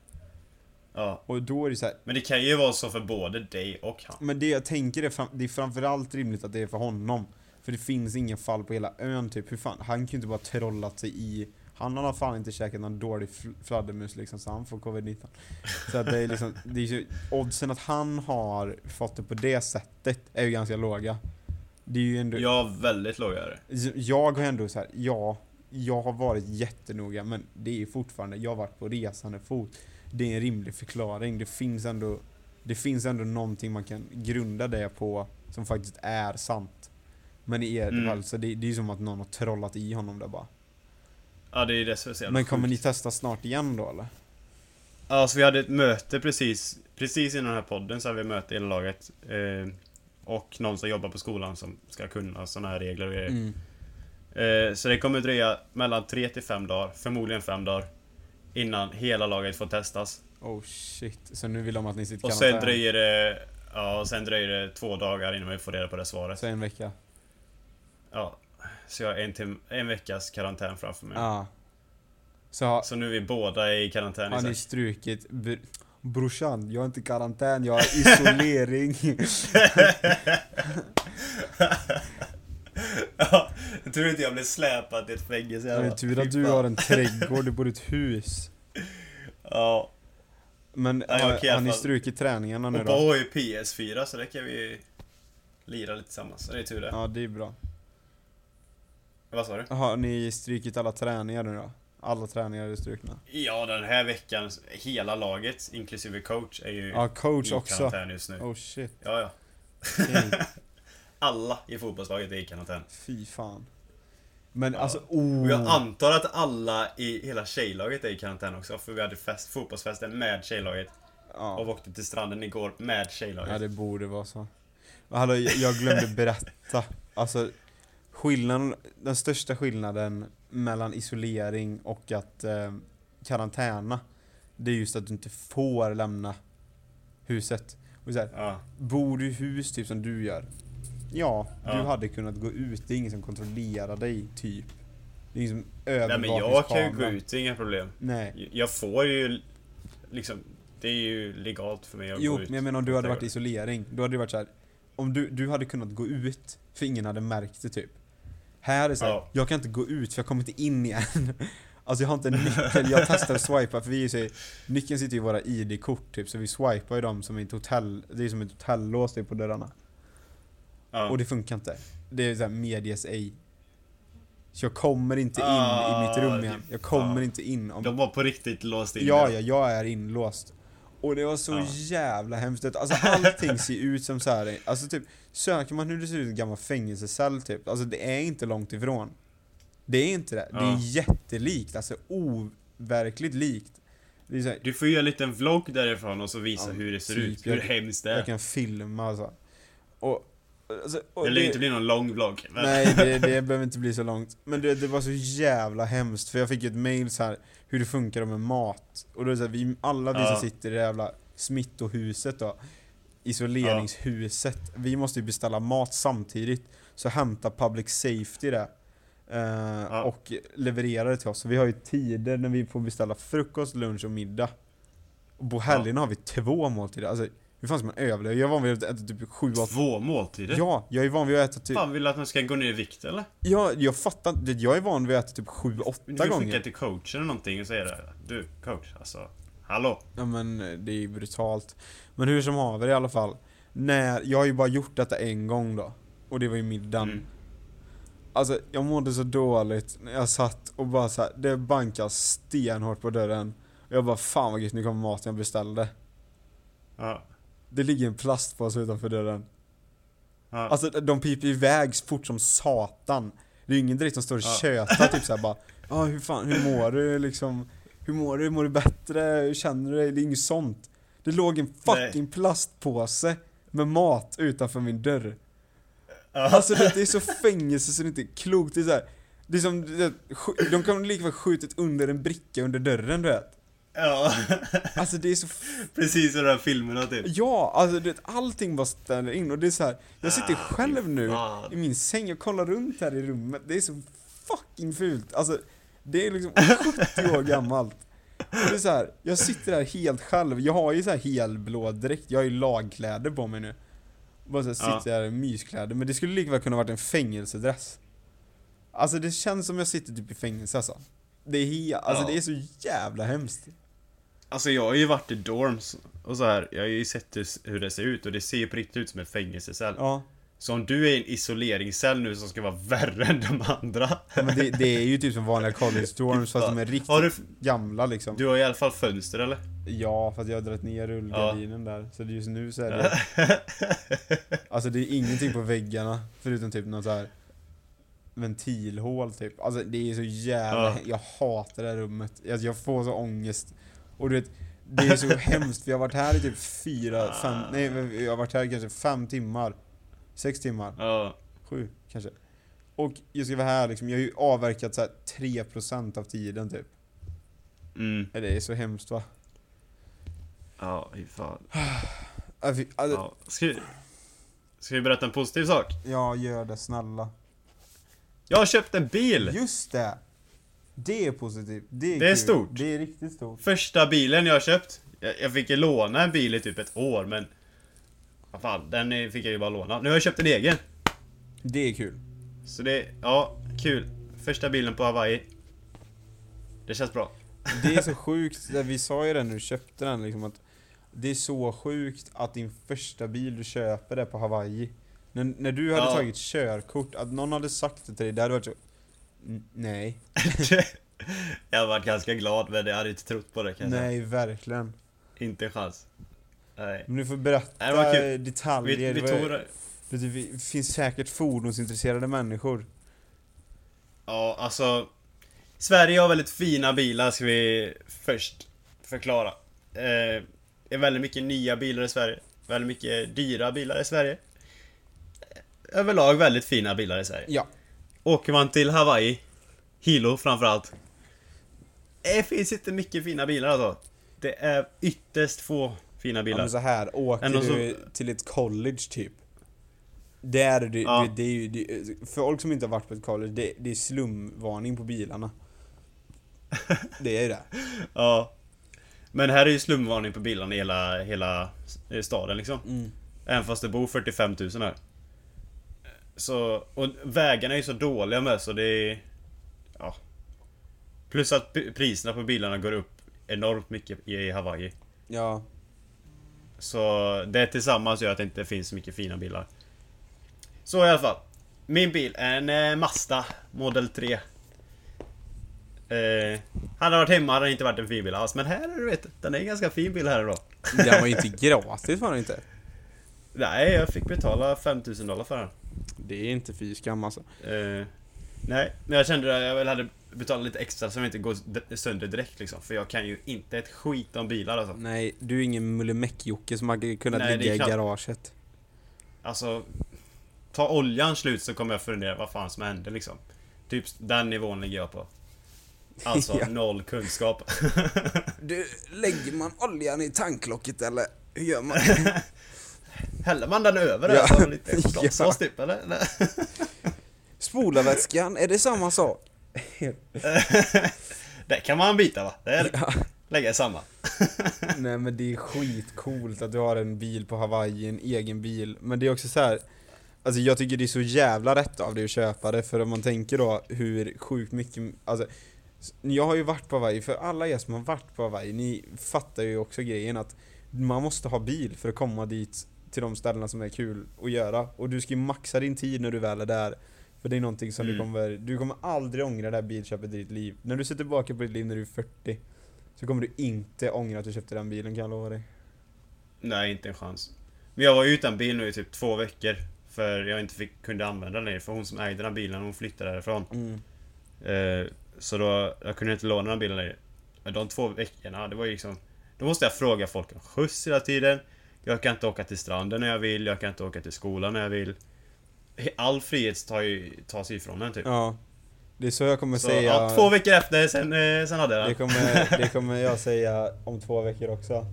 Ja. Och då är det så här, Men det kan ju vara så för både dig och han. Men det jag tänker är, fram, det är framförallt rimligt att det är för honom. För det finns ingen fall på hela ön typ. Hur fan, han kan ju inte bara trollat sig i... Han har fan inte käkat någon dålig fl- fladdermus liksom, så han får covid-19. Så att det är liksom, det är ju, oddsen att han har fått det på det sättet är ju ganska låga. Det är ju ändå... Är väldigt lågare. Jag har ändå så här, ja, jag har varit jättenoga men det är fortfarande, jag har varit på resande fot. Det är en rimlig förklaring. Det finns ändå, det finns ändå någonting man kan grunda det på som faktiskt är sant. Men i ert Mm. fall så det, det är ju som att någon har trollat i honom där bara. Ja, det är det som är så Men kommer ni sjukt. testa snart igen då eller? Ja, så vi hade ett möte precis, precis innan den här podden så hade vi ett möte i laget. Eh, och någon som jobbar på skolan som ska kunna sådana här regler och grejer. Mm. Eh, så det kommer dröja mellan 3 till 5 dagar, förmodligen 5 dagar. Innan hela laget får testas. Oh shit. Så nu vill de att ni sitter Och sen dröjer det, ja, och sen dröjer det två dagar innan vi får reda på det svaret. Så en vecka? Ja, så jag har en, tim- en veckas karantän framför mig. Ja. Så har, Så nu är vi båda i karantän har ni strukit... Br brorsan, jag är inte i karantän, jag har isolering. ja, jag tror inte jag blev släpad till ett fängelse Det är tur att du har en trädgård, du bor i ett hus. Ja, Men Ja, okej, i alla har ni fall. strukit träningarna nu och då? Har ju PS4 så det kan vi lira lite tillsammans. Så det är tur det. Ja, det är bra. Vad sa du? Har ni strukit alla träningar nu då? Alla träningar är strukna? Ja, den här veckan, hela laget, inklusive coach, är ju Ja, coach i också. karantän just nu. Oh shit. Ja, ja. Okej. Alla i fotbollslaget är i karantän. Fy fan. Men Ja. alltså, Och jag oh. antar att alla i hela tjejlaget är i karantän också, för vi hade fest, fotbollsfesten med tjejlaget. Och Ja. åkte till stranden igår med tjejlaget. ja, det borde vara så. Men Hallå, jag jag glömde berätta. Alltså, skillnaden, den största skillnaden mellan isolering och att eh, karantäna, det är just att du inte får lämna huset. Och så här, Ja. Bor du i hus typ som du gör? Ja, du Ja. hade kunnat gå ut. Det är ingen som kontrollerar dig, typ. Det är ingen som Nej men jag kan ju gå ut, det är inga problem. Nej. Jag får ju liksom, det är ju legalt för mig att Jo, gå ut. men jag menar om du hade varit i isolering, då hade det varit så här. Om du, du hade kunnat gå ut, för ingen hade märkt det typ. Här är det så här, Ja. jag kan inte gå ut för jag kommer inte in igen. Alltså jag har inte en nyckel, jag testar att swipa för vi är ju nyckeln sitter ju i våra ID-kort typ, så vi swipar ju dem som ett hotell, det är som ett hotellås typ på dörrarna. Ja. Och det funkar inte. Det är såhär medias ej. Så jag kommer inte in i Ah, mitt rum igen. Jag kommer ja. inte in om... De var på riktigt låst in Ja, ja, jag är inlåst. Och det var så Ja. jävla hemskt. Alltså allting ser ut som så här. alltså typ, söker man hur det ser ut i en gammal fängelsecell typ, alltså det är inte långt ifrån. Det är inte det. Det är jättelikt, alltså overkligt likt. Här, Du får göra en liten vlogg därifrån och så visa hur det ser typ. ut. Hur Jag- hemskt det jag är. kan filma alltså. Och... Alltså, och Det lär ju inte bli någon lång vlogg. Men... Nej, det, det behöver inte bli så långt. Men det, det var så jävla hemskt, för jag fick ett mail så här hur det funkar med mat. Och då är det så här, vi, alla vi Ja. som sitter i det jävla smittohuset då, isoleringshuset, vi måste ju beställa mat samtidigt. Så hämtar Public Safety det. Eh, Och levererar det till oss. Så vi har ju tider när vi får beställa frukost, lunch och middag. Och på helgerna har vi två måltider. Alltså, hur fan ska man överleva? Jag är van vid att äta typ sju, åtta... Två måltider? Ja, jag är van vid att äta typ... Fan, vill du att man ska gå ner i vikt eller? Ja, jag fattar inte. Jag är van vid att äta typ sju, Du åtta får skicka gånger. till coachen eller någonting och säga det. Du, coach, alltså. Hallå? Ja men eh, det är ju brutalt. Men hur som haver i alla fall. När, jag har ju bara gjort detta en gång då. Och det var ju middagen. Mm. Alltså jag mådde så dåligt när jag satt och bara så här, det bankade stenhårt på dörren. Och jag bara fan vad gött, nu kommer maten jag beställde. Ja. Det ligger en plastpåse utanför dörren. Ja. Alltså de piper iväg fort som satan. Det är ju ingen direkt som står och Ja. tjötar typ såhär bara Ja hur fan, hur mår du liksom? Hur mår du? Mår du bättre? Hur känner du dig? Det är inget sånt. Det låg en fucking plastpåse med mat utanför min dörr. Ja. Alltså det, det är så fängelse så det är inte klokt. Det är så här, det är som, det, de kan lika väl skjutit under en bricka under dörren du vet. Ja. Alltså det är så Precis som de här filmerna typ. Ja, alltså du vet, allting bara ställer in och det är så här. jag sitter Ah, själv nu fan. i min säng och kollar runt här i rummet, det är så fucking fult. Alltså, det är liksom 70 år gammalt. Och det är så här, jag sitter här helt själv, jag har ju så här helblå dräkt, jag har ju lagkläder på mig nu. Bara så här, Ja. sitter här i myskläder, men det skulle lika väl kunna varit en fängelsedress. Alltså det känns som jag sitter typ i fängelse alltså. Det är, he- alltså, Ja. det är så jävla hemskt. Alltså jag har ju varit i dorms och så här. jag har ju sett hur- det ser ut och det ser ju på riktigt ut som en fängelsecell. Ja. Så om du är i en isoleringscell nu som ska vara värre än de andra. Ja, Men det, det är ju typ som vanliga college dorms fast de är riktigt du, gamla liksom. du har i alla fall fönster eller? Ja, för att jag har dragit ner rullgardinen där. Så just nu så är det... Alltså det är ingenting på väggarna förutom typ något så här ventilhål typ. Alltså det är så jävla... Ja. Jag hatar det här rummet. Alltså, jag får så ångest. Och du vet, det är så hemskt. Vi har varit här i typ fyra, fem... Nej, vi har varit här kanske fem timmar. Sex timmar. Ja. Sju kanske. Och jag ska vara här liksom, jag har ju avverkat så här 3% av tiden typ. Mm. Det är så hemskt va? Ja, fy fan. Fy- alltså, Ja. Ska, vi- ska vi berätta en positiv sak? Ja, gör det snälla. Jag har köpt en bil! Just det! Det är positivt. Det är, Det är stort. Det är riktigt stort. Första bilen jag har köpt. Jag, jag fick ju låna en bil i typ ett år men... Vad fan, den fick jag ju bara låna. Nu har jag köpt en egen. Det är kul. Så det, ja, kul. Första bilen på Hawaii. Det känns bra. Det är så sjukt, vi sa ju det när du köpte den liksom att Det är så sjukt att din första bil du köper är på Hawaii. När, när du hade Ja. tagit körkort, att någon hade sagt det till dig, det hade varit så... "N- Nej. jag varit ganska glad men jag hade inte trott på det kan jag säga. Nej, verkligen. Inte en chans. Nej. Men du får berätta Nej, var detaljer. Vi, vi Det var- tog det, det finns säkert fordonsintresserade människor. Ja, alltså... Sverige har väldigt fina bilar ska vi först förklara. Eh, det är väldigt mycket nya bilar i Sverige. Väldigt mycket dyra bilar i Sverige. Överlag väldigt fina bilar i Sverige. Ja. Åker man till Hawaii, Hilo framförallt. Det finns inte mycket fina bilar alltså. Det är ytterst få fina Ja, bilar. men så här, åker du till ett college typ Där är det, Ja. det, det är ju, det, folk som inte har varit på ett college, det, det är slumvarning på bilarna Det är ju det Ja. Men här är ju slumvarning på bilarna i hela, hela staden liksom. mm. Även fast det bor 45 000 här. Så, och vägarna är ju så dåliga med så det är... Ja. Plus att priserna på bilarna går upp enormt mycket i Hawaii. Ja, Så det tillsammans gör att det inte finns så mycket fina bilar. Så i alla fall. Min bil är en eh, Mazda Model 3. Eh, hade varit hemma hade det inte varit en fin bil alls. Men här, du vet, den är en ganska fin bil här då. den var ju inte gratis var den inte Nej, jag fick betala 5000 dollar för den. Det är inte fy skam alltså Eh, nej, men jag kände att jag väl hade betalat lite extra så jag inte går sönder direkt liksom. För jag kan ju inte ett skit om bilar alltså. Nej, du är ingen mullemäck-Jocke som hade kunnat Nej, ligga i knappt- garaget Alltså, ta oljan slut så kommer jag fundera vad fan som hände liksom. Typ den nivån ligger jag på. Alltså Ja. noll kunskap. Du, lägger man oljan i tanklocket eller hur gör man? Häller man den över Ja. ja. så lite Ja. chokladsås typ eller? eller? Spolarvätskan, är det samma sak? det kan man byta va? Det är det. Ja. lägga i samma. Nej men det är skitcoolt att du har en bil på Hawaii, en egen bil. Men det är också så här. Alltså jag tycker det är så jävla rätt av dig att köpa det för om man tänker då hur sjukt mycket, alltså jag har ju varit på Hawaii, för alla er som har varit på Hawaii, ni fattar ju också grejen att man måste ha bil för att komma dit till de ställena som är kul att göra. Och du ska ju maxa din tid när du väl är där. För det är någonting som Mm. du kommer, du kommer aldrig ångra det här bilköpet i ditt liv. När du ser tillbaka på ditt liv när du är 40, så kommer du inte ångra att du köpte den bilen kan jag lova dig. Nej, inte en chans. Men jag var utan bil nu i typ två veckor. För jag inte fick, kunde använda den längre. För hon som ägde den här bilen, hon flyttade därifrån. Mm. Eh, så då, jag kunde inte låna den bilen längre. Men de två veckorna, det var ju liksom... Då måste jag fråga folk om skjuts hela tiden. Jag kan inte åka till stranden när jag vill, jag kan inte åka till skolan när jag vill. All frihet tar ju, tas ifrån en typ. Ja. Det är så jag kommer Så, säga. ja, två veckor efter, sen, eh, sen hade jag det, kommer, det kommer jag säga om två veckor också.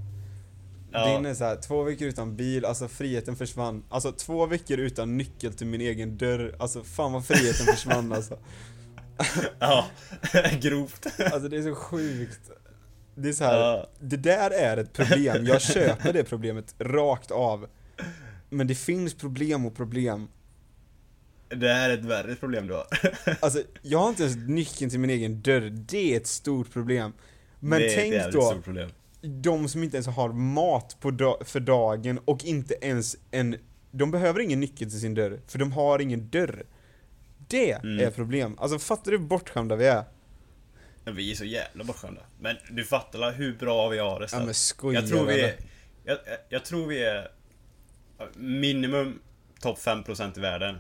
Ja. Din är så här, två veckor utan bil, alltså friheten försvann. Alltså två veckor utan nyckel till min egen dörr. Alltså fan vad friheten försvann alltså. Ja, grovt. Alltså det är så sjukt. Det är så här, Ja. det där är ett problem. Jag köper det problemet rakt av. Men det finns problem och problem. Det här är ett värre problem du har. Alltså, jag har inte ens nyckeln till min egen dörr. Det är ett stort problem. Men det tänk då, problem. de som inte ens har mat på da- för dagen och inte ens en... De behöver ingen nyckel till sin dörr, för de har ingen dörr. Det Mm. är problem. Alltså fattar du hur bortskämda vi är? Men vi är så jävla bortskämda. Men du fattar väl hur bra vi har det Ja men skojar Jag tror vi är... Jag, jag, tror vi är... Minimum topp 5% i världen.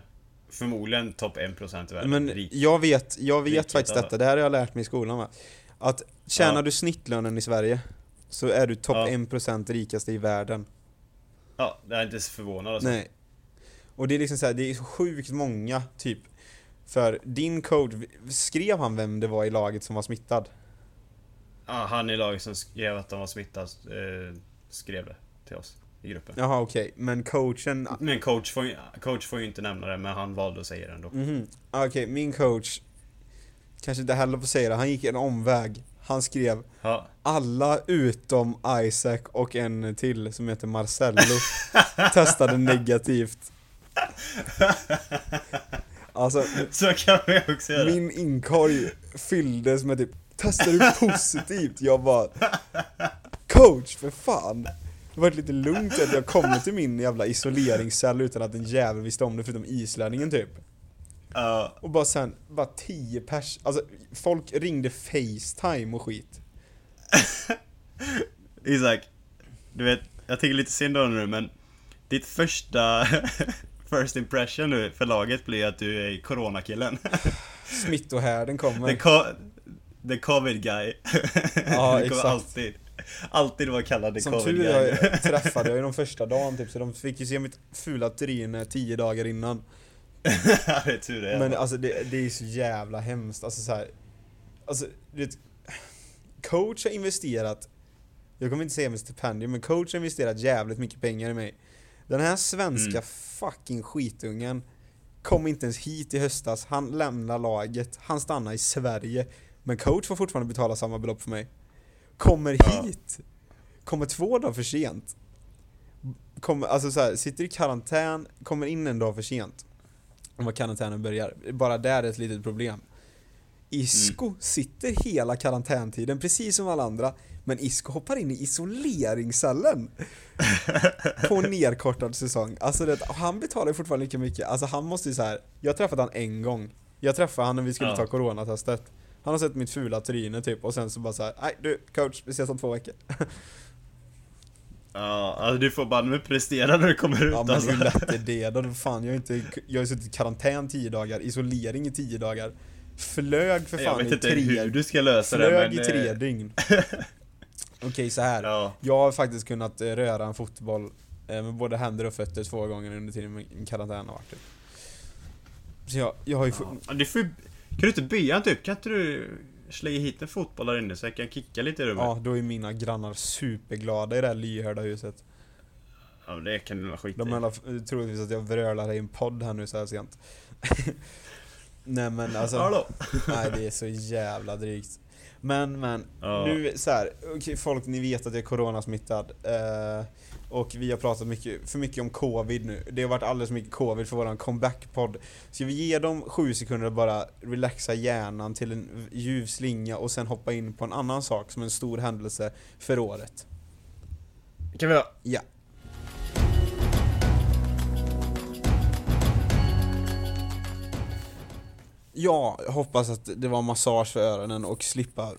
Förmodligen topp 1% i världen. Men Rik. jag vet, jag vet Rikhet, faktiskt detta, det här har jag lärt mig i skolan va? Att tjänar Ja. du snittlönen i Sverige så är du topp Ja. 1% rikaste i världen. Ja, jag är inte så förvånad alltså. Nej. Och det är liksom så här, det är så sjukt många, typ. För din coach, skrev han vem det var i laget som var smittad? Ja, han i laget som skrev att de var smittade eh, skrev det till oss i gruppen. Jaha okej, men coachen... Men coach får, ju, coach får ju inte nämna det, men han valde att säga det ändå. Mhm. Ah, Okej, min coach Kanske inte heller får säga det, han gick en omväg Han skrev Ja. Alla utom Isaac och en till som heter Marcello Testade negativt Alltså Så kan vi också göra. min inkorg fylldes med typ Testar du positivt? Jag bara Coach för fan Det var lite lugnt att jag kommer till min jävla isoleringscell utan att en jävel visste om det förutom islänningen typ Ja, Och bara sen, bara 10 pers, alltså folk ringde Facetime och skit Isak. Du vet, jag tycker lite synd om dig nu, men ditt första first impression nu för laget blir att du är coronakillen. Smittohärden The, kommer co the covid guy. Ja, exakt. alltid, alltid vara kallad the Som covid tur guy. är jag träffade jag ju de första dagen typ så de fick ju se mitt fula tryne 10 dagar innan det är tur det. Men alltså det, det är så jävla hemskt, alltså så här. Alltså, du vet, coach har investerat Jag kommer inte säga med stipendium, men coach har investerat jävligt mycket pengar i mig Den här svenska Mm. fucking skitungen Kom inte ens hit i höstas, han lämnar laget, han stannar i Sverige. Men coach får fortfarande betala samma belopp för mig. Kommer hit. Kommer två dagar för sent. Kommer, alltså så här, sitter i karantän, kommer in en dag för sent. Om vad karantänen börjar. Bara där är ett litet problem. Isco Mm. sitter hela karantäntiden precis som alla andra men Isco hoppar in i isoleringscellen på en nerkortad säsong. Alltså det, han betalar ju fortfarande lika mycket. Alltså han måste ju så här. jag träffade han en gång. Jag träffade han när vi skulle Ja. ta coronatestet. Han har sett mitt fula tryne typ och sen så bara så här, nej du coach, vi ses om två veckor. Ja, alltså du får bara nu prestera när du kommer ut Ja men alltså. hur lätt är det då? Fan, jag har inte, jag har suttit i karantän 10 dagar, isolering i 10 dagar. Flög för Jag fan vet i inte tre, hur du ska lösa det flög men... i tre eh, dygn. Okej så här. Ja. Jag har faktiskt kunnat eh, röra en fotboll eh, med både händer och fötter två gånger under tiden min karantän har varit. Typ. Så jag, jag har ju... Ja, du får, kan du inte en typ? Kan inte du slänga hit en fotboll där inne så jag kan kicka lite i rummet? ja, då är mina grannar superglada i det här lyhörda huset. Ja, det kan du skita De menar troligtvis att jag vrölar i en podd här nu så här sent. Nej men alltså... Hallå? Nej det är så jävla drygt. Men, men, Ja. nu så här, okej, folk ni vet att jag är coronasmittad. Eh, och vi har pratat mycket, för mycket om covid nu. Det har varit alldeles för mycket covid för våran comeback-podd. Ska vi ge dem sju sekunder att bara relaxa hjärnan till en ljuv slinga och sen hoppa in på en annan sak som en stor händelse för året? Kan vi ha? Ja. Ja, jag hoppas att det var massage för öronen och slippa eh,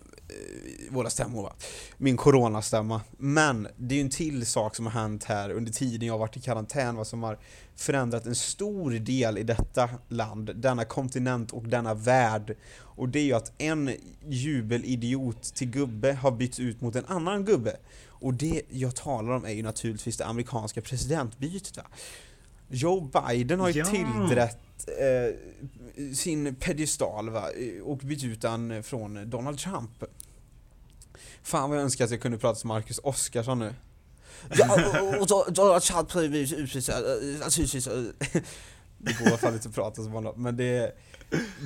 våra stämmor va. Min coronastämma. Men det är ju en till sak som har hänt här under tiden jag har varit i karantän va, som har förändrat en stor del i detta land, denna kontinent och denna värld. Och det är ju att en jubelidiot till gubbe har bytts ut mot en annan gubbe. Och det jag talar om är ju naturligtvis det amerikanska presidentbytet va. Joe Biden har ju Ja. tillträtt eh, sin pedestal va, och bytt ut den från Donald Trump. Fan vad jag önskar att jag kunde prata som Marcus Oskarsson nu. Ja, och- Donald Trump har ju blivit utvisad, eh, eh, Det går i alla fall inte att prata som honom, men det,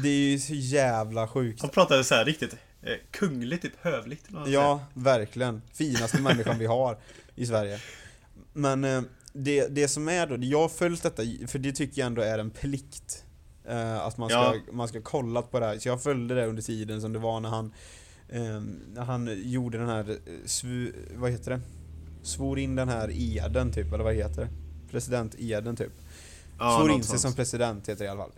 det är ju så jävla sjukt. Han pratade så här riktigt eh, kungligt, typ hövligt. Ja, verkligen. Finaste människan vi har i Sverige. Men eh, det, det som är då, jag har följt detta, för det tycker jag ändå är en plikt. Eh, att man ska, Ja. man ska kolla på det här. Så jag följde det under tiden som det var när han, eh, när han gjorde den här, eh, svu, vad heter det? Svor in den här eden typ, eller vad heter det? Presidenteden typ. Ja, Svor in sig sånt. som president heter det i alla fall.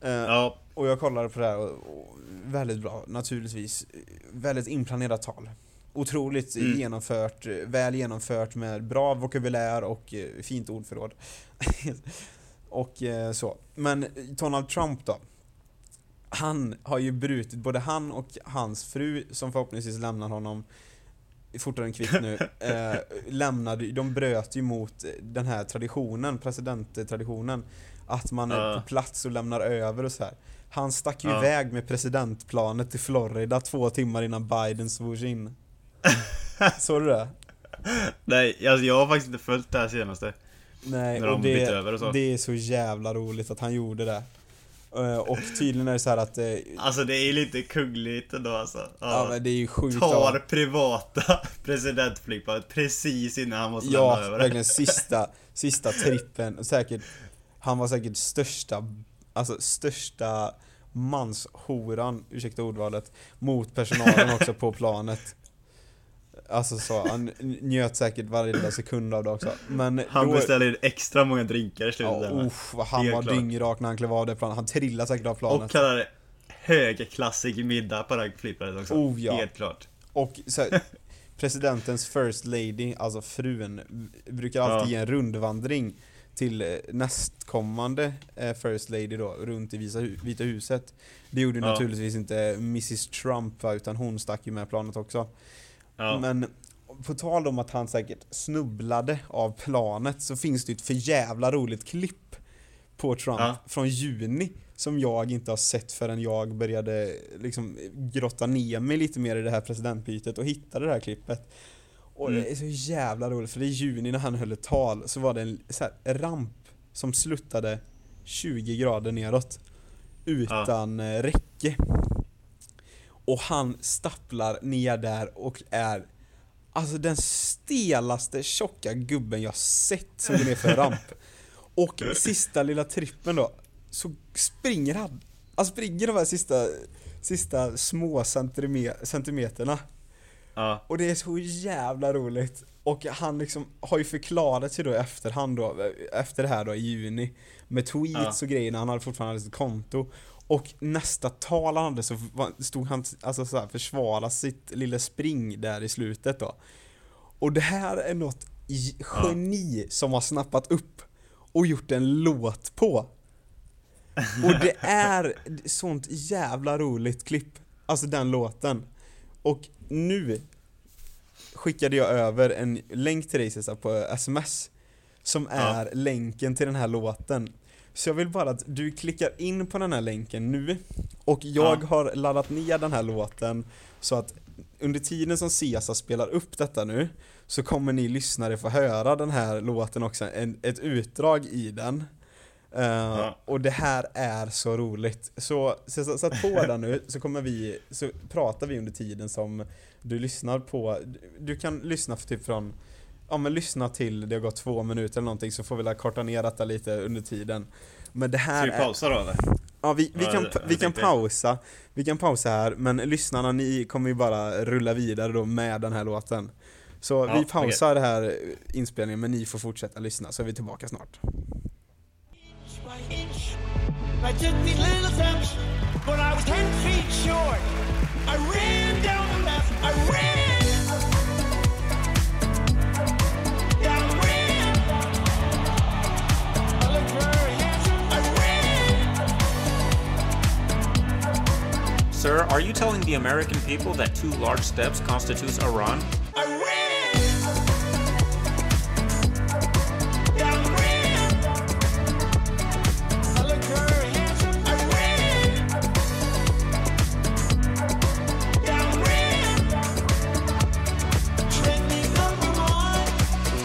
Eh, Ja, och jag kollade på det här och, och väldigt bra naturligtvis. Väldigt inplanerat tal. Otroligt Mm. genomfört, eh, väl genomfört med bra vokabulär och eh, fint ordförråd. och eh, så. Men Donald Trump då? Han har ju brutit, både han och hans fru som förhoppningsvis lämnar honom fortare än kvickt nu, eh, lämnade, de bröt ju mot den här traditionen, presidenttraditionen, att man är Ja. på plats och lämnar över och så här. Han stack ju Ja. iväg med presidentplanet till Florida två timmar innan Biden svors in. Såg du det? nej, alltså jag har faktiskt inte följt det här senaste. Nej, När och de det, bytte över och så. det är så jävla roligt att han gjorde det. Eh, Och tydligen är det så här att, eh, Alltså det är lite kungligt ändå alltså. ja Ja. men det är ju sjukt Tar av- privata presidentflygplanet precis innan han måste Ja, lämna över det. verkligen sista, sista trippen. Säkert, han var säkert största, alltså största manshoran, ursäkta ordvalet, mot personalen också på planet. Alltså så, han njöt säkert varje lilla sekund av det också. Men Han då, beställde in extra många drinkar i slutet ja, uff, vad han var klart. dyngrak när han klev av det planet. Han trillade säkert av planet. Och kallade högklassig middag på det här flygplanet också. Oh, ja. Helt klart. Och så här, presidentens first lady, alltså frun, brukar alltid Ja. ge en rundvandring till eh, nästkommande eh, first lady då, runt i Vita huset. Det gjorde Ja. naturligtvis inte Mrs Trump utan hon stack ju med planet också. Ja. Men på tal om att han säkert snubblade av planet så finns det ett för jävla roligt klipp på Trump Ja. från juni som jag inte har sett förrän jag började liksom grotta ner mig lite mer i det här presidentbytet och hittade det här klippet. Och Mm. det är så jävla roligt för är juni när han höll ett tal så var det en ramp som sluttade 20 grader neråt utan eh, räcke. Och han stapplar ner där och är Alltså den stelaste tjocka gubben jag sett som går ner för ramp. Och sista lilla trippen då, så springer han. Han springer de här sista, sista små centime- centimeterna. Ja. Och det är så jävla roligt. Och han liksom har ju förklarat sig då i efterhand då, efter det här då i juni. Med tweets Ja. och grejer när han hade fortfarande hade sitt konto. Och nästa tal han hade så stod han alltså så här, försvara sitt lilla spring där i slutet då. Och det här är något geni som har snappat upp och gjort en låt på. Och det är sånt jävla roligt klipp. Alltså den låten. Och nu skickade jag över en länk till dig Cesar på sms. Som är länken till den här låten. Så jag vill bara att du klickar in på den här länken nu. Och jag Ja. har laddat ner den här låten så att under tiden som Cesar spelar upp detta nu så kommer ni lyssnare få höra den här låten också, en, ett utdrag i den. Uh, Och det här är så roligt. Så, sätt på den nu så kommer vi, så pratar vi under tiden som du lyssnar på, du kan lyssna för typ från, ja men lyssna till det har gått två minuter eller någonting så får vi korta ner detta lite under tiden. Men det här Ska vi pausa då eller? Ja, vi, vi, kan, vi kan pausa, vi kan pausa här, men lyssnarna ni kommer ju bara rulla vidare då med den här låten. Så Ja, vi pausar det här inspelningen, men ni får fortsätta lyssna, så är vi tillbaka snart. inch by inch. I took these little steps, but I was ten feet short. I ran down the left, I ran. Sir, are you telling the American people that two large steps constitutes a run? I ran. Yeah, I ran. I looked very handsome. I ran. Yeah, I ran. Trending number one.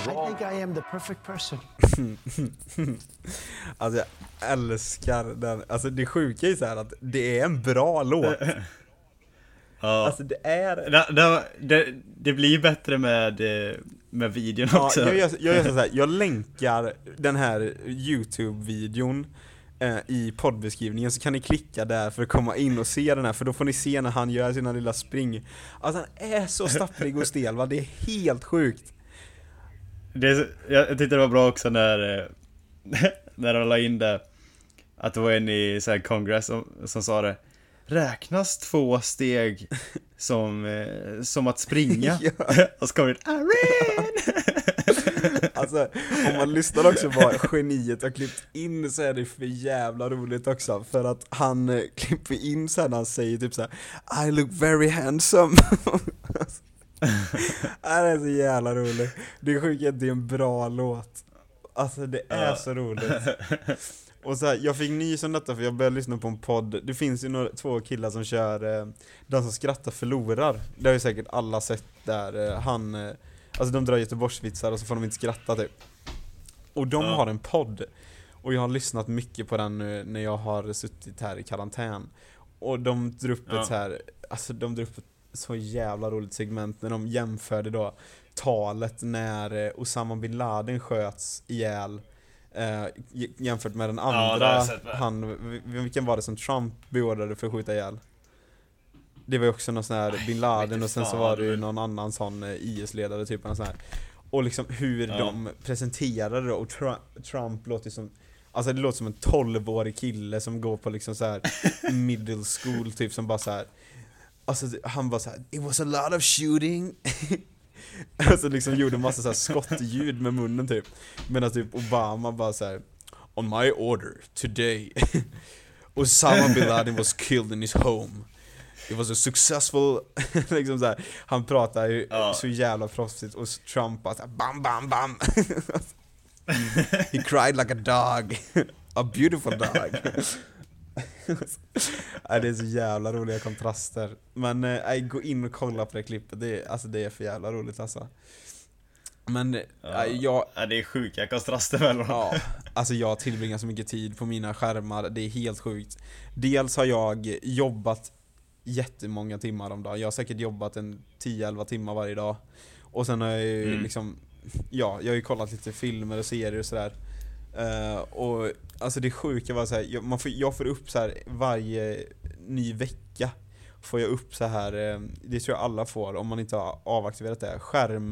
I think I am the perfect person. Alltså jag älskar den, alltså det sjuka är så här att det är en bra låt. Ja. Alltså det är... det, det, det, blir bättre med, eh, med videon Ja, också. jag, gör, jag gör så här, jag länkar den här YouTube-videon eh, i poddbeskrivningen så kan ni klicka där för att komma in och se den här för då får ni se när han gör sina lilla spring. Alltså han är så stapplig och stel va, det är helt sjukt. Det jag tyckte det var bra också när, eh, när de la in det Att det var en i så här Congress som, som sa det Räknas två steg som, eh, som att springa? Ja. Och så kom det I ran! Alltså om man lyssnar också på vad geniet har klippt in så är det för jävla roligt också för att han eh, klipper in sen när han säger typ såhär I look very handsome Det är så jävla roligt. Det är sjukt att det är en bra låt. Alltså det är Ja. så roligt. Och så här, jag fick nys om detta för jag började lyssna på en podd, det finns ju några, två killar som kör eh, Den som skrattar förlorar. Det har ju säkert alla sett där, eh, han eh, Alltså de drar Göteborgsvitsar och så får de inte skratta typ. Och de Ja. har en podd. Och jag har lyssnat mycket på den nu när jag har suttit här i karantän. Och de drar upp Ja. ett så här, alltså de drar upp ett så jävla roligt segment när de jämförde då talet när eh, Osama bin Laden sköts ihjäl eh, jämfört med den andra, jag sett han, vilken var det som Trump beordrade för att skjuta ihjäl? Det var ju också någon sån här bin Laden och sen så var det ju någon annan sån eh, IS-ledare typ, en sån här. Och liksom hur Ja. de presenterade det och Trump, Trump låter som Alltså det låter som en 12-årig kille som går på liksom så här middle school typ som bara så här. Alltså han bara så här, it was a lot of shooting Alltså liksom gjorde massa så här skottljud med munnen typ. Medan typ Obama bara så här, On my order, today. Osama bin Laden was killed in his home. It was a successful, liksom så här, Han pratar ju Ja. så jävla proffsigt och Trump bara så här, bam bam bam. He cried like a dog. A beautiful dog Nej, det är så jävla roliga kontraster Men eh, nej, gå in och kolla på det klippet, det är, alltså, det är för jävla roligt alltså Men, ja. jag, Ja, det är sjuka kontraster mellan. Ja, alltså jag tillbringar så mycket tid på mina skärmar, det är helt sjukt. Dels har jag jobbat jättemånga timmar om dagen, jag har säkert jobbat en 10-11 timmar varje dag. Och sen har jag ju Mm. liksom, ja, jag har ju kollat lite filmer och serier och sådär. Eh, och alltså det sjuka var så här, jag, man får, jag får upp så här varje ny vecka Får jag upp så här, eh, det tror jag alla får om man inte har avaktiverat det, skärm,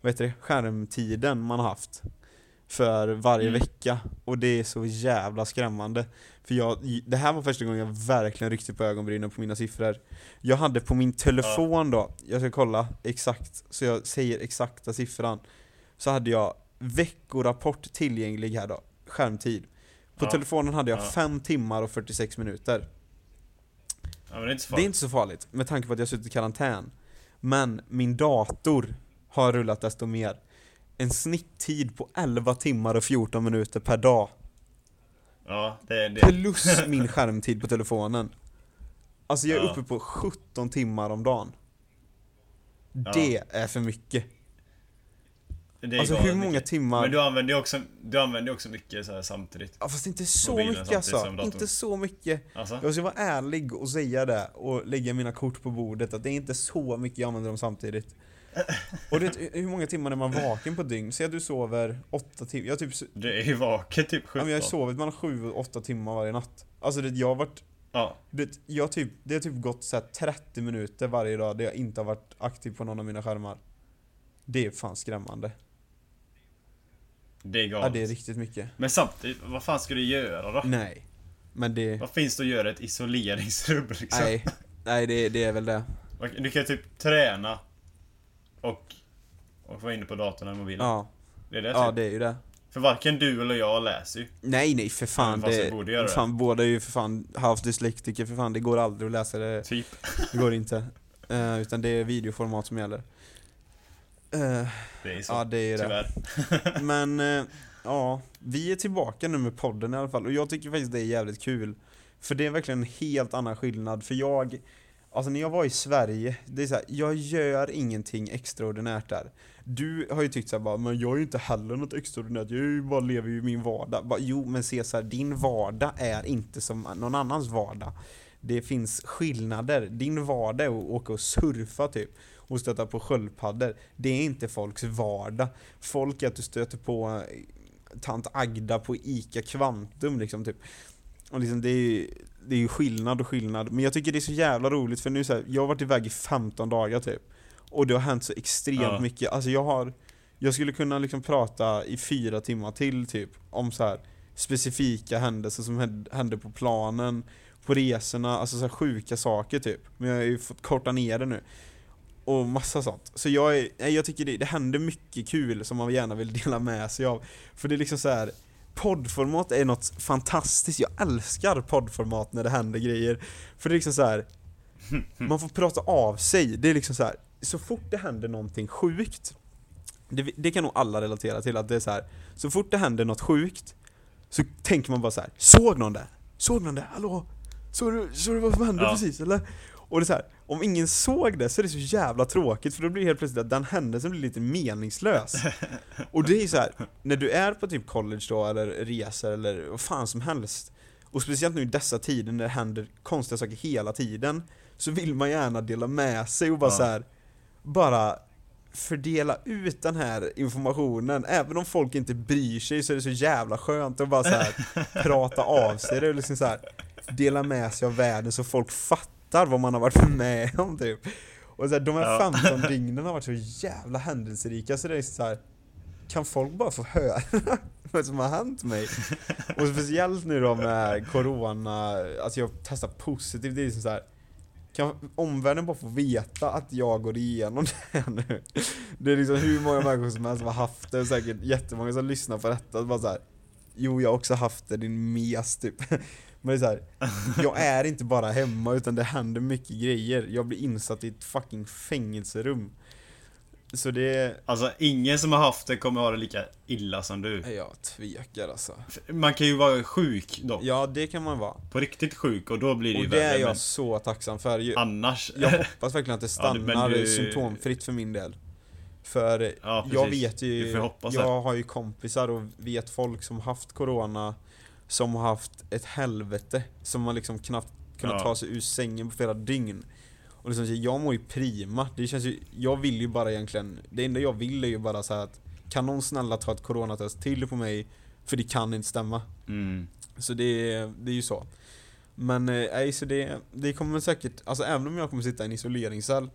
vad heter det, skärmtiden man har haft för varje Mm. vecka och det är så jävla skrämmande. För jag, det här var första gången jag verkligen ryckte på ögonbrynen på mina siffror. Jag hade på min telefon då, jag ska kolla exakt, så jag säger exakta siffran. Så hade jag veckorapport tillgänglig här då, skärmtid. På Ja. telefonen hade jag Ja. 5 timmar och 46 minuter. Ja, det är inte så Det är farligt. inte så farligt, med tanke på att jag suttit i karantän. Men min dator har rullat desto mer. En snitttid på 11 timmar och 14 minuter per dag. Ja, det, det, Plus min skärmtid på telefonen. Alltså jag är Ja. uppe på 17 timmar om dagen. Det är för mycket. Det är Alltså hur många mycket. timmar? Men du använder ju också, du använder också mycket så här samtidigt. Ja, fast inte så Mobilen mycket alltså. Inte så mycket. Alltså? Jag ska vara ärlig och säga det och lägga mina kort på bordet att det är inte så mycket jag använder dem samtidigt. Och du vet, hur många timmar är man vaken på dygn? Säg att du sover åtta timmar. Jag typ, Du är ju vaken typ ja, 17. men jag har sovit mellan sju och åtta timmar varje natt. Alltså det, jag har varit, Ja. det, jag typ, det har typ gått så här 30 minuter varje dag där jag inte har varit aktiv på någon av mina skärmar. Det är fan skrämmande. Det är Ja, galet. det är riktigt mycket. Men samtidigt, vad fan ska du göra då? Nej. Men det, Vad finns det att göra i ett isoleringsrum liksom? nej. Nej, det, det är väl det. Du kan typ träna och, och vara inne på datorn eller mobilen. Ja, Det är det ja typ. det är ju det. För varken du eller jag läser ju. Nej nej för fan, fast det, borde göra det. fan båda är ju för fan halvt dyslektiker för fan, det går aldrig att läsa det, Typ. det går inte. Eh, utan det är videoformat som gäller. Det är så. ja det är det. Tyvärr. Men, eh, ja, vi är tillbaka nu med podden i alla fall och jag tycker faktiskt det är jävligt kul. För det är verkligen en helt annan skillnad, för jag, alltså när jag var i Sverige, det är så här, jag gör ingenting extraordinärt där. Du har ju tyckt såhär bara, men jag är ju inte heller något extraordinärt, jag ju bara lever ju min vardag. Bara, jo men här, din vardag är inte som någon annans vardag. Det finns skillnader. Din vardag är att åka och surfa typ och stöta på sköldpaddor. Det är inte folks vardag. Folk är att du stöter på eh, tant Agda på ICA Kvantum liksom typ. Och liksom det är ju, det är ju skillnad och skillnad. Men jag tycker det är så jävla roligt för nu så här, jag har varit iväg i 15 dagar typ. Och det har hänt så extremt Ja. mycket. Alltså jag har, jag skulle kunna liksom prata i fyra timmar till typ om så här specifika händelser som hän- hände på planen, på resorna, alltså så här sjuka saker typ. Men jag har ju fått korta ner det nu. Och massa sånt. Så jag, är, jag tycker det, det händer mycket kul som man gärna vill dela med sig av. För det är liksom så här. Poddformat är något fantastiskt, jag älskar poddformat när det händer grejer. För det är liksom så här. Man får prata av sig, det är liksom så här. Så fort det händer någonting sjukt det, det kan nog alla relatera till att det är så här. Så fort det händer något sjukt Så tänker man bara så här. Såg någon det? Såg någon det? Hallå? Såg du, såg du vad som hände Ja. precis eller? Och det är så här, om ingen såg det så är det så jävla tråkigt för då blir det helt plötsligt att den händelsen blir lite meningslös. Och det är så här, när du är på typ college då eller resor eller vad fan som helst och speciellt nu i dessa tider när det händer konstiga saker hela tiden så vill man gärna dela med sig och bara Ja. så här bara fördela ut den här informationen, även om folk inte bryr sig så är det så jävla skönt att bara så här prata av sig det och liksom så här dela med sig av världen så folk fattar vad man har varit med om typ. Och så här, de här Ja. 15 dygnen har varit så jävla händelserika så det är så här kan folk bara få höra vad som har hänt mig? Och speciellt nu då med corona, att jag testar positivt, det är liksom så här. Kan omvärlden bara få veta att jag går igenom det här nu? Det är liksom hur många människor som helst som har haft det, och säkert jättemånga som lyssnar på detta, bara så här. Jo, jag har också haft det, din mes typ. Men det är så här, jag är inte bara hemma utan det händer mycket grejer. Jag blir insatt i ett fucking fängelserum. Så det, Alltså ingen som har haft det kommer ha det lika illa som du. jag tvekar alltså. Man kan ju vara sjuk dock. Ja, det kan man vara. På riktigt sjuk och då blir det ju Och det är värre. jag Men så tacksam för. Annars... Jag hoppas verkligen att det Ja, stannar du- symptomfritt för min del. För Ja, jag vet ju, jag har ju kompisar och vet folk som haft corona som har haft ett helvete, som har liksom knappt kunnat Ja. ta sig ur sängen på flera dygn. Och liksom, jag mår ju prima, det känns ju, jag vill ju bara egentligen, det enda jag vill är ju bara så att kan någon snälla ta ett coronatest till på mig, för det kan inte stämma. Mm. Så det, är- det är ju så. Men eh, nej, så det, det kommer säkert, alltså även om jag kommer sitta i en isoleringscell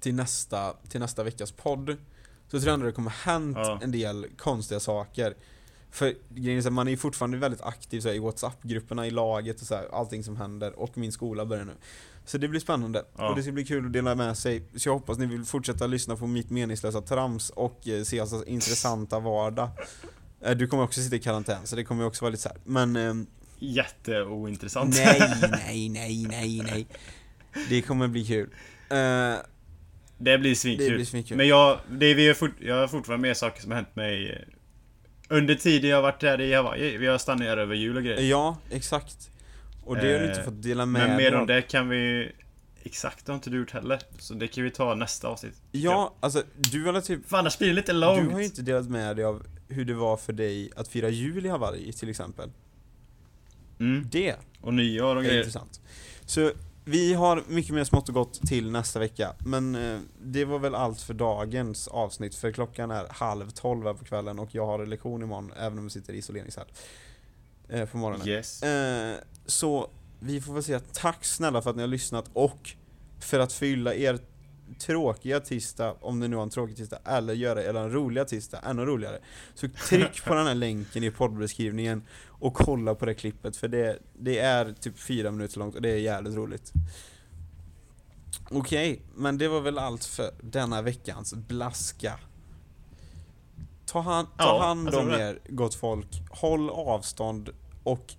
till nästa, till nästa veckas podd så tror jag ändå det kommer hänt Ja. en del konstiga saker. För grejen är så här, man är ju fortfarande väldigt aktiv så här, i WhatsApp-grupperna, i laget och så här, allting som händer och min skola börjar nu. Så det blir spännande Ja. och det ska bli kul att dela med sig. Så jag hoppas ni vill fortsätta lyssna på mitt meningslösa trams och eh, se alltså intressanta vardag. Eh, Du kommer också sitta i karantän så det kommer också vara lite så här. men ehm, Jätteointressant. Nej, nej, nej, nej, nej. Det kommer bli kul. Eh, Det blir svinkul. Det blir svinkul. Men jag, det, vi har fort, jag har fortfarande mer saker som har hänt mig eh, under tiden jag varit där i Hawaii. Vi har stannat här över jul och grejer. ja, exakt. Och det har du inte Eh, fått dela med Men mer dig om det kan vi... exakt, det har inte du gjort heller. Så det kan vi ta nästa avsnitt. Ja, alltså du har typ För annars blir det lite långt. Du har ju inte delat med dig av hur det var för dig att fira jul i Hawaii till exempel. Mm. Det Och nyår och är grejer. intressant. Så vi har mycket mer smått och gott till nästa vecka. Men eh, det var väl allt för dagens avsnitt. För klockan är halv tolv här på kvällen och jag har lektion imorgon även om jag sitter i isoleringshäll. Eh, på morgonen. Yes. Eh, så vi får väl säga tack snälla för att ni har lyssnat och för att fylla er tråkiga tisdag, om det nu var en tråkig tisdag, eller göra er en roliga tisdag ännu roligare. Så tryck på den här länken i poddbeskrivningen och kolla på det klippet för det, det är typ fyra minuter långt och det är jävligt roligt. Okej, men det var väl allt för denna veckans blaska. Ta, hand, ta Ja, hand om er, gott folk. Håll avstånd och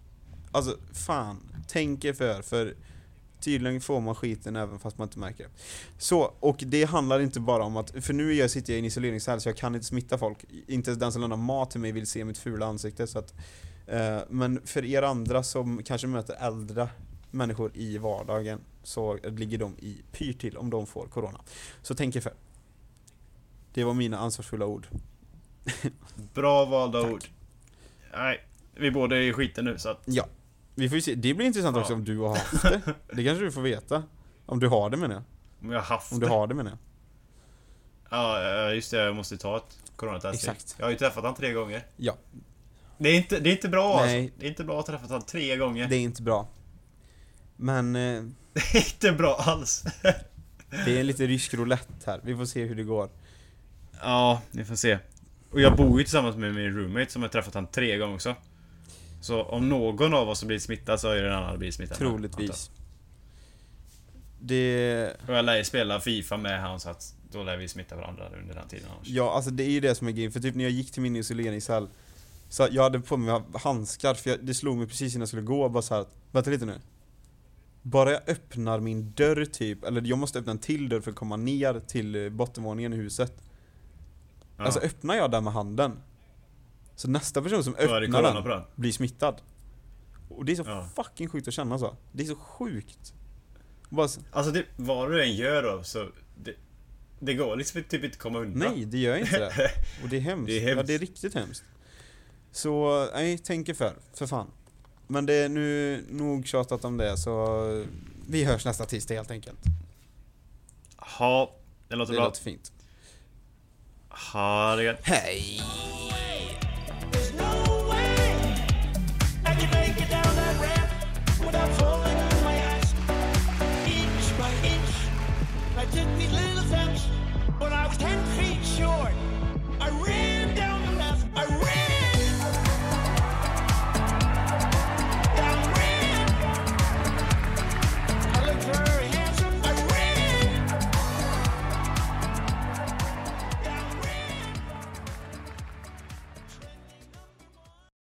alltså fan, tänk er för, för tydligen får man skiten även fast man inte märker det. Så, och det handlar inte bara om att, för nu är jag, sitter jag i en isoleringscell så jag kan inte smitta folk. Inte ens den som lämnar mat till mig vill se mitt fula ansikte så att Men för er andra som kanske möter äldre människor i vardagen så ligger de i pyr till om de får corona. Så tänk er för. Det var mina ansvarsfulla ord. Bra valda Tack. ord. Nej, vi båda är i skiten nu så att... Ja. Vi får se, det blir intressant Ja. också om du har haft det. Det kanske du får veta. Om du har det menar jag. Om jag har haft Om du det. har det menar jag. Ja, just det. Jag måste ta ett coronatest. Exakt. Jag har ju träffat han tre gånger. Ja. Det är inte, det är inte bra Nej. alltså. Det är inte bra att träffa han tre gånger. Det är inte bra. Men eh, Det är inte bra alls. det är lite rysk roulette här. Vi får se hur det går. Ja, vi får se. Och jag bor ju tillsammans med min roommate som har träffat han tre gånger också. Så om någon av oss har blivit smittad så är det den andra blivit smittad. Troligtvis. Det... Och jag lär ju spela Fifa med han så att då lär vi smitta varandra under den tiden annars. Ja, alltså det är ju det som är grejen. För typ när jag gick till min isoleringscell Så jag hade på mig handskar, för jag, det slog mig precis innan jag skulle gå, bara så här, vänta lite nu. Bara jag öppnar min dörr typ, eller jag måste öppna en till dörr för att komma ner till eh, bottenvåningen i huset. Ja. Alltså öppnar jag den med handen Så nästa person som öppnar den, blir smittad Och det är så Ja. fucking sjukt att känna så Det är så sjukt Bara så, Alltså det, vad du än gör då så det, det går liksom typ inte komma undan. Nej, det gör inte det Och det är hemskt, Det är hemskt. Ja, det är riktigt hemskt Så, nej, tänk er för, för fan Men det är nu nog tjatat om det så Vi hörs nästa tisdag helt enkelt Ha, det låter Det bra. låter fint Ha det gött. Hej! Took these little steps. When I was ten